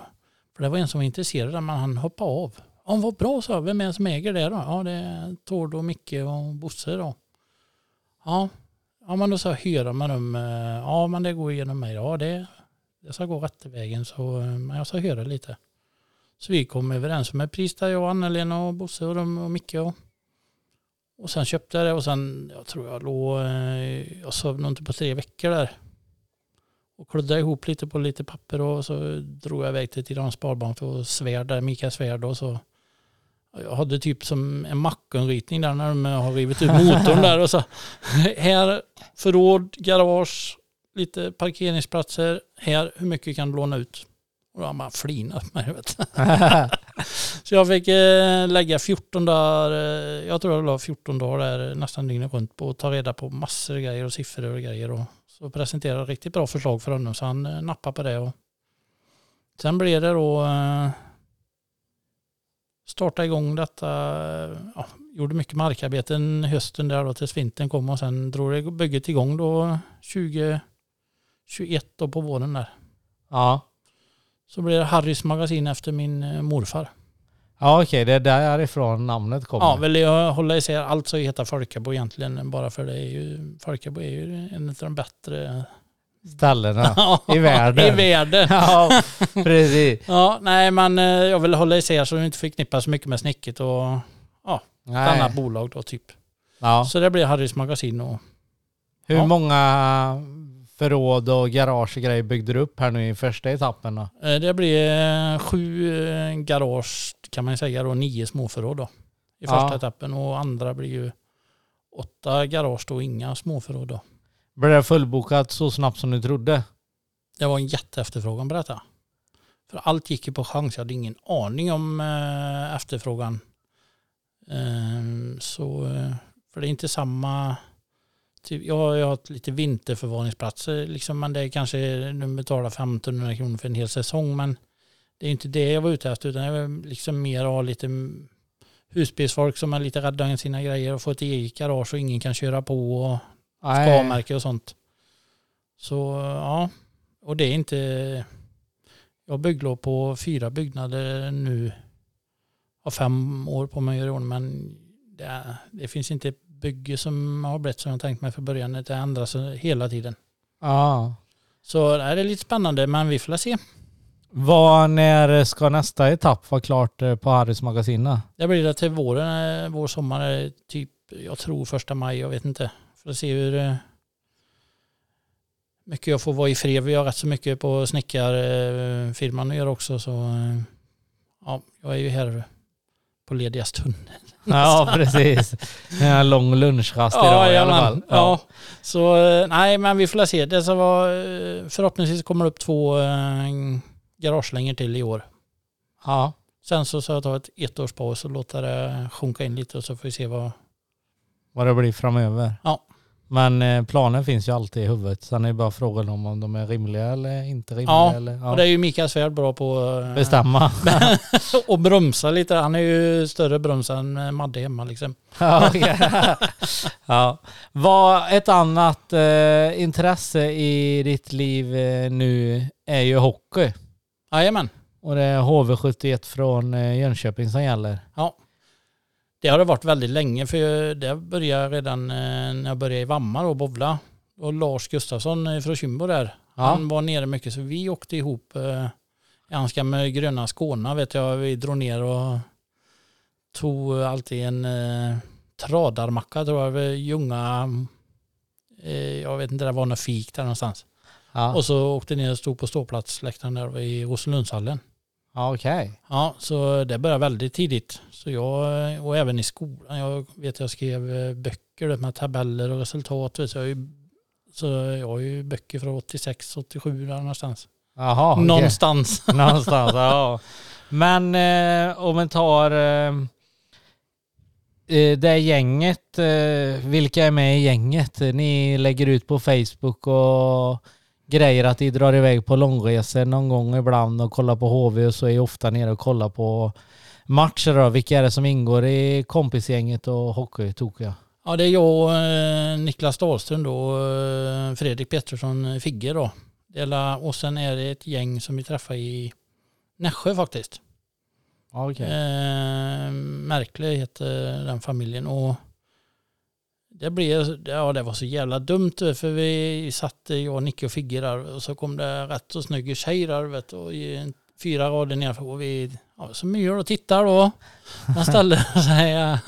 För det var en som var intresserad, men han hoppade av. Ja, vad bra så. Vem är det som äger det då? Ja, det är Tord och Micke och Bosse då. Ja, ja men då sa jag hyra med dem. Eh, ja, men det går genom mig. Ja, det, det ska gå rätt vägen. Så eh, men jag ska höra lite. Så vi kom överens om ett pris där jag, Anna-Lena och Bosse och, de, och Micke och, och sen köpte jag det och sen, jag tror jag låg, eh, jag sov nog inte på tre veckor där. Och kluddade ihop lite på lite papper och så drog jag iväg till Tidaholms Sparbank och Svärd där, Mikael Svärd och så jag hade typ som en mackenritning där när de har rivit ut motorn där och så här förråd, garage, lite parkeringsplatser. Här, hur mycket kan du låna ut? Och han bara flinat på mig. Vet. *laughs* så jag fick eh, lägga 14 dagar, eh, jag tror jag la 14 dagar där nästan dygnet runt på att ta reda på massor av grejer och siffror och grejer. Och så presenterade riktigt bra förslag för honom så han eh, nappade på det. Och sen blev det då eh, starta igång detta, ja, gjorde mycket markarbeten hösten där då tills vintern kom och sen drog det bygget igång då 2021 då på våren där. Ja. Så blev det Harrys magasin efter min eh, morfar. Ja okej, det är därifrån namnet kommer. Ja, vill jag hålla isär allt så heter Folkabo egentligen bara för det är ju, Folkabo är ju en av de bättre Ställena *laughs* i världen. I världen. *laughs* ja, precis. *laughs* Ja, nej men eh, jag vill hålla isär så det inte förknippas så mycket med snicket och ett annat bolag då typ. Ja. Så det blir Harrys magasin och Hur Ja. många förråd och garage och grejer byggde du upp här nu i första etappen då? eh, det blir eh, sju garage kan man säga då, nio småförråd då. I första Ja. etappen och andra blir ju åtta garage då, inga småförråd då. Blev det fullbokat så snabbt som du trodde? Det var en jätteefterfrågan på detta. För allt gick ju på chans. Jag hade ingen aning om eh, efterfrågan. Ehm, så, eh, för det är inte samma... Typ, jag, jag har lite vinterförvaringsplatser, liksom, men det är kanske, nu betalar 1500 kronor för en hel säsong, men det är inte det jag var ute efter, utan jag vill liksom mer ha lite husbilsfolk som är lite rädda om sina grejer och få ett eget garage och ingen kan köra på och skalmärke och sånt. Så ja, och det är inte... Jag har bygglov på fyra byggnader nu. Har fem år på mig att göra men det, det finns inte ett bygge som har blivit som jag tänkt mig från början. Det ändras hela tiden. Ja. Så det är lite spännande, men vi får se. Vad, när ska nästa etapp vara klart eh, på Harrys magasin? Det blir det till våren, eh, vår sommar, är typ, jag tror första maj, jag vet inte. Får se hur eh, mycket jag får vara i fred. Vi har rätt så mycket på snickarfirman att göra också. Så eh, ja, jag är ju här på lediga stunder. *laughs* Ja, precis. En lång lunchrast idag i alla fall. Ja. Så eh, nej, men vi får se. Det som var, förhoppningsvis kommer det upp två garagelängor till i år. ja. Sen så ska jag ta ett ettårspaus och låta det sjunka in lite och så får vi se vad, Vad det blir framöver. Ja. Men eh, planen finns ju alltid i huvudet. Sen är det bara frågan om, om de är rimliga eller inte rimliga. Ja, eller, ja. Och det är ju Mikael Svärd bra på. eh, Bestämma. *laughs* och bromsa lite. Han är ju större broms än eh, Madde hemma liksom. *laughs* ja, ja. Vad ett annat eh, intresse i ditt liv eh, nu är ju hockey. Jajamän. Och det är HV71 från eh, Jönköping som gäller. Ja. Det har det varit väldigt länge för det började redan eh, när jag började i Vamma och bowla. Och Lars Gustafsson eh, från Kymbo där. Ja. Han var nere mycket så vi åkte ihop i hans gamla gröna Skåne vet jag. Vi drog ner och tog alltid en eh, tradarmacka tror jag. Ljunga. Eh, jag vet inte, det var något fik där någonstans. Ja, Och så åkte ner och stod på ståplatsläktaren där i Rosenlundshallen. Ja okej. Ja, så det började väldigt tidigt. Så jag, och även i skolan, jag vet jag skrev eh, böcker med tabeller och resultat. Så jag, har ju- så jag har ju böcker från 86, 87 där någonstans. Jaha, okej. Någonstans. *laughs* Någonstans, ja. Men eh, om man tar eh, eh, det gänget, eh, vilka är med i gänget? Ni lägger ut på Facebook och grejer att ni drar iväg på långresor någon gång ibland och kollar på HV och så är jag ofta nere och kollar på matcher då. Vilka är det som ingår i kompisgänget och hockeytokiga? Ja, det är jag och eh, Niklas Dahlström då, eh, Fredrik Pettersson eh, Figge då. Och sen är det ett gäng som vi träffar i Nässjö faktiskt. Okej. Eh, Märklig heter den familjen och det blev, ja det var så jävla dumt för vi satt, jag, och Nicke och Figge där och så kom det rätt så snygg tjej där vet och i fyra rader nerför och vi, ja så myr och tittar då. Han ställde *laughs* sig,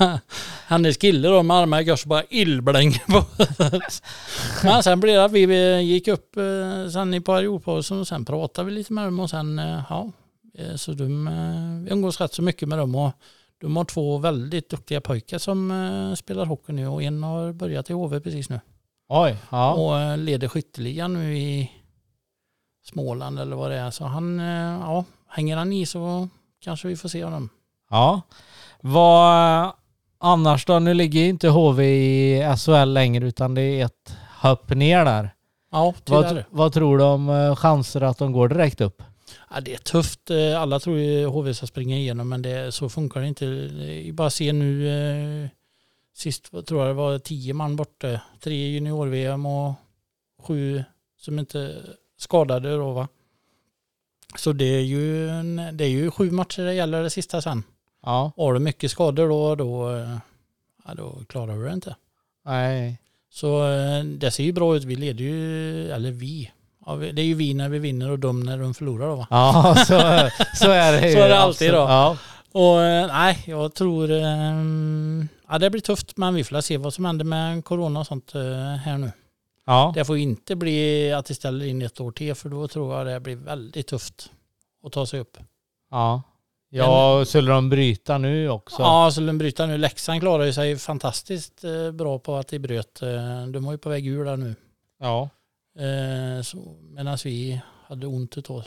hennes kille då med armarna i kors och bara illblänger på. *laughs* Men sen blev det att vi gick upp eh, sen i periodpausen och sen pratade vi lite med dem och sen, eh, ja, Så de, eh, vi umgås rätt så mycket med dem och de har två väldigt duktiga pojkar som eh, spelar hockey nu och en har börjat i HV precis nu. Oj, ja. Och eh, leder skytteligan nu i Småland eller vad det är. Så han, eh, ja, hänger han i så kanske vi får se honom. Ja. Vad annars då? Nu ligger ju inte HV i SHL längre utan det är ett hopp ner där. Ja, Vad, tyvärr. vad tror du om chanser att de går direkt upp? Ja, det är tufft. Eh, Alla tror ju HV ska springa igenom men det, så funkar det inte. Är Bara se nu, eh, sist tror jag det var tio man borta. Tre junior-VM och sju som inte skadade då va. Så det är ju, en, det är ju sju matcher det gäller det sista sen. Ja. Har du mycket skador då, då, eh, ja, då klarar du det inte. Nej. Så eh, det ser ju bra ut. Vi leder ju, eller vi. Ja, det är ju vi när vi vinner och de när de förlorar då va. Ja, *laughs* så, så är det ju. Så är det alltid då. Ja. Och eh, nej, jag tror... ehm, ja, det blir tufft men vi får se vad som händer med corona och sånt eh, här nu. Ja. Det får inte bli att det ställer in ett år till för då tror jag det blir väldigt tufft att ta sig upp. Ja. Ja, skulle de bryta nu också? Ja, så Lundbryta nu. Leksand klarar ju sig fantastiskt eh, bra på att de bröt. De var ju på väg ur där nu. Ja. Eh, Medan vi hade ont utav.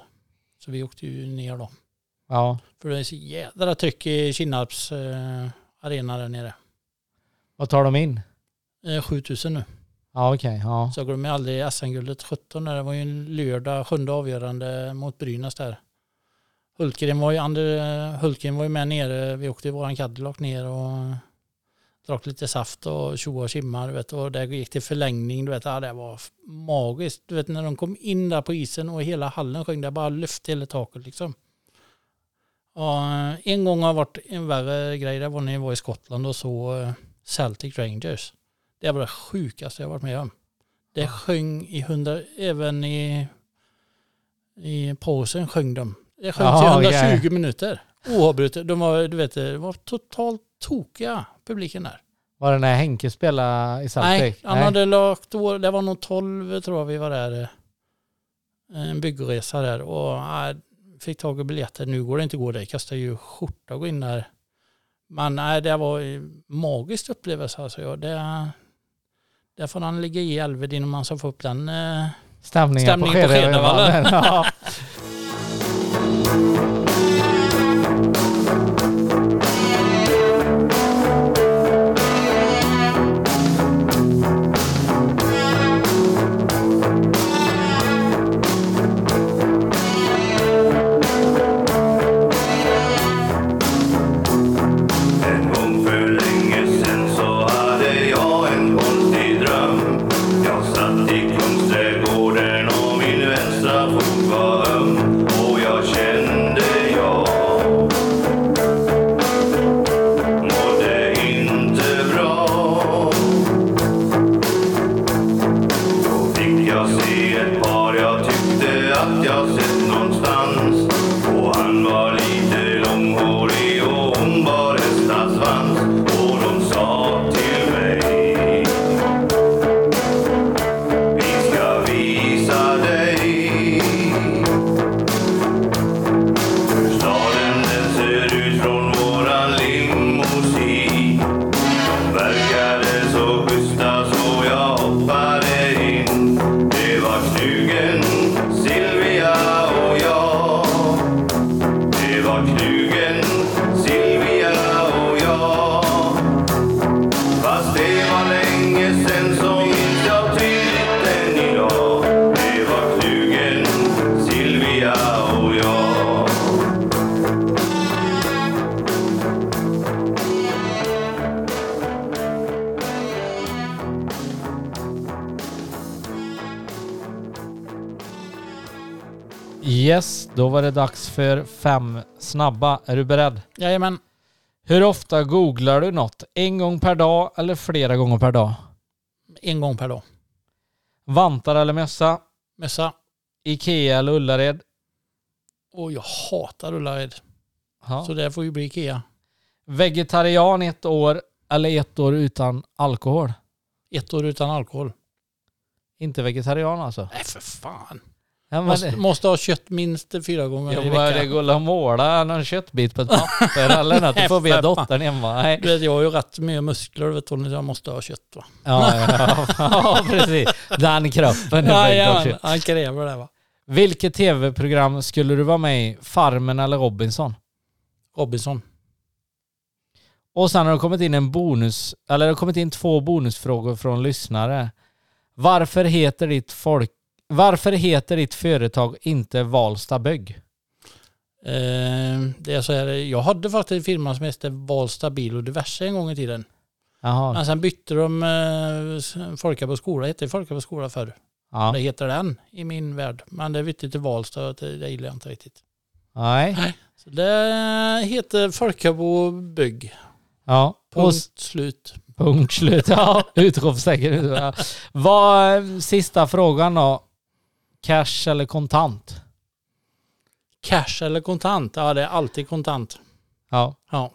Så vi åkte ju ner då. Ja. För det är så jädra tryck i Kinnarps eh, arena där nere. Vad tar de in? Eh, 7000 nu. Ja, okej. Ja. Så jag glömmer aldrig SM-guldet 17 där. Det var ju en lördag, sjunde avgörande mot Brynäs där. Hultgren var ju, Ander, Hultgren var ju med nere. Vi åkte i våran Cadillac ner och drack lite saft och tjoa och tjimma. Du vet, och det gick till förlängning. Du vet, ja, det var magiskt. Du vet när de kom in där på isen och hela hallen sjöng det bara lyfte hela taket liksom. Och en gång har varit en värre grej. Det var när jag var i Skottland och så eh, Celtic Rangers. Det var det sjukaste jag varit med om. Det sjöng i hundra, även i, i pausen sjöng de. Det sjöngs Jaha, i 120 okej. minuter. Oavbrutet. De var, du vet, det var totalt tokiga publiken där. Var det när Henke spelade i Celtic? Nej, han hade lagt år, det var nog 12 tror jag vi var där. eh, En byggresa där och nej, fick tag i biljetter. Nu går det inte att gå där, det kostar ju skjorta att gå in där. Men nej, det var en magisk upplevelse alltså. Ja, det, där får han ligga i Elved innan man ska få upp den. eh, Stämningen, Stämningen på på Skedevallen. *laughs* jag se ett par jag tyckte att jag då var det dags för fem snabba. Är du beredd? Jajamän. Hur ofta googlar du något? En gång per dag eller flera gånger per dag? En gång per dag. Vantar eller mössa? Mössa. Ikea eller Ullared? Och jag hatar Ullared. Ja. Så det får ju bli Ikea. Vegetarian ett år eller ett år utan alkohol? Ett år utan alkohol. Inte vegetarian alltså? Nej för fan. Ja, men Måste, måste ha kött minst fyra gånger jag i började veckan. gå och måla någon köttbit på ett *laughs* papper eller något. Du får be dottern hemma. Nej. Du vet, jag har ju rätt mycket muskler vet du, jag måste ha kött va. Ja, ja, *laughs* ja, precis. Den kroppen är Ja, ja, han kräver det va. Vilket tv-program skulle du vara med i? Farmen eller Robinson? Robinson. Och sen har det kommit in en bonus, eller det har kommit in två bonusfrågor från lyssnare. Varför heter ditt folk, varför heter ditt företag inte Valsta Bygg? Eh, det är så här, jag hade faktiskt en firma som hette Valsta Bil och diverse en gång i tiden. Jaha. Men sen bytte de eh, Folka på skola, hette Folka på skola förr. Ja. Det heter den i min värld. Men det bytte till Valsta och det, det gillar jag inte riktigt. Nej. Så det heter Folkabo Bygg. Ja. Punkt slut. punkt slut. Ja, *laughs* utropstecken. Vad, sista frågan då. Cash eller kontant? Cash eller kontant? Ja, det är alltid kontant. Ja. Ja.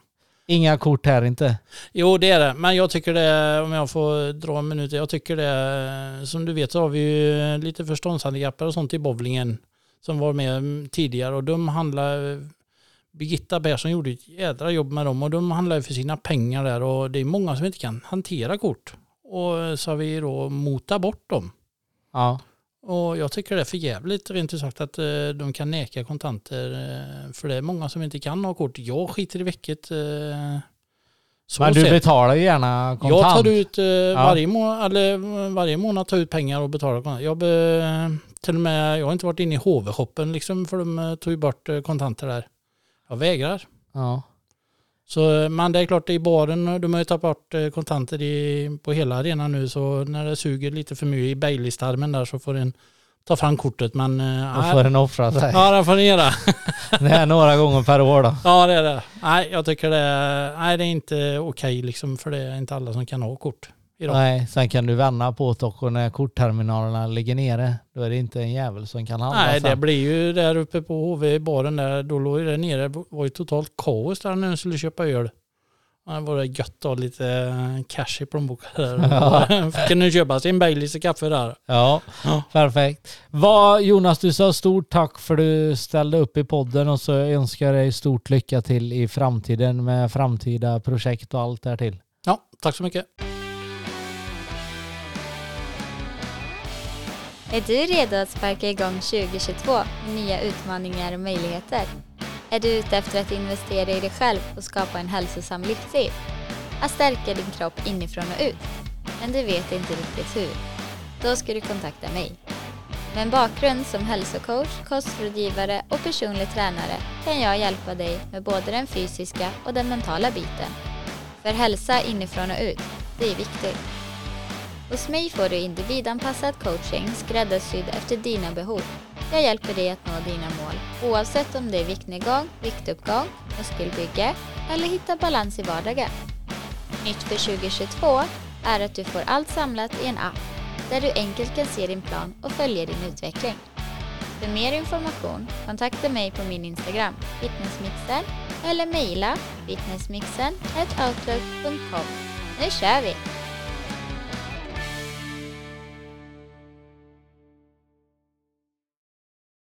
Inga kort här inte. Jo, det är det. Men jag tycker det, om jag får dra en minut, jag tycker det, som du vet så har vi ju lite förståndshandikappade och sånt i bowlingen som var med tidigare och de handlar, Birgitta Persson gjorde ett jädra jobb med dem och de handlar ju för sina pengar där och det är många som inte kan hantera kort. Och så har vi då motat bort dem. Ja. Och jag tycker det är för jävligt rent ut sagt att eh, de kan neka kontanter. eh, För det är många som inte kan ha kort. Jag skiter i vilket. eh, Så Men du sett. betalar ju gärna kontant. Jag tar ut eh, varje, må eller, varje månad tar ut pengar och betalar kontanter. Jag be, till och med, jag har inte varit inne i HV-shoppen liksom för de tog ju bort kontanter där. Jag vägrar. Ja. Så, eh, men det är klart i baren, eh, de har ju tagit bort eh, kontanter i, på hela arenan nu så när det suger lite för mycket i Baileys-tarmen där så får en ta fram kortet men... Då får den offra sig. Ja det får ni göra. *laughs* Det är några gånger per år då. Ja det är det. Nej jag tycker det är, nej, det är inte okej liksom för det är inte alla som kan ha kort idag. Nej, sen kan du vända på det och när kortterminalerna ligger nere, då är det inte en jävel som kan handla Nej, det sen. blir ju där uppe på HV-baren där, då låg ju det nere, det var ju totalt kaos där när jag skulle köpa öl. Ja, Det var det gött att ha lite eh, cash i plånboken där. *laughs* Fick *laughs* nu köpa sin Baileys och kaffe där. Ja, Ja. perfekt. Vad, Jonas, du sa stort tack för du ställde upp i podden och så önskar jag dig stort lycka till i framtiden med framtida projekt och allt därtill. Ja, tack så mycket. Är du redo att sparka igång 2022 med nya utmaningar och möjligheter? Är du ute efter att investera i dig själv och skapa en hälsosam livsstil? Att stärka din kropp inifrån och ut? Men du vet inte riktigt hur? Då ska du kontakta mig. Med en bakgrund som hälsocoach, kostrådgivare och personlig tränare kan jag hjälpa dig med både den fysiska och den mentala biten. För hälsa inifrån och ut, det är viktigt. Hos mig får du individanpassad coaching skräddarsydd efter dina behov. Jag hjälper dig att nå dina mål oavsett om det är viktnedgång, viktuppgång, muskelbygge eller hitta balans i vardagen. Nytt för 2022 är att du får allt samlat i en app. där du enkelt kan se din plan och följa din utveckling. För mer information, kontakta mig på min Instagram, fitnessmixen, eller mejla fitnessmixen.outlook.com. Nu kör vi!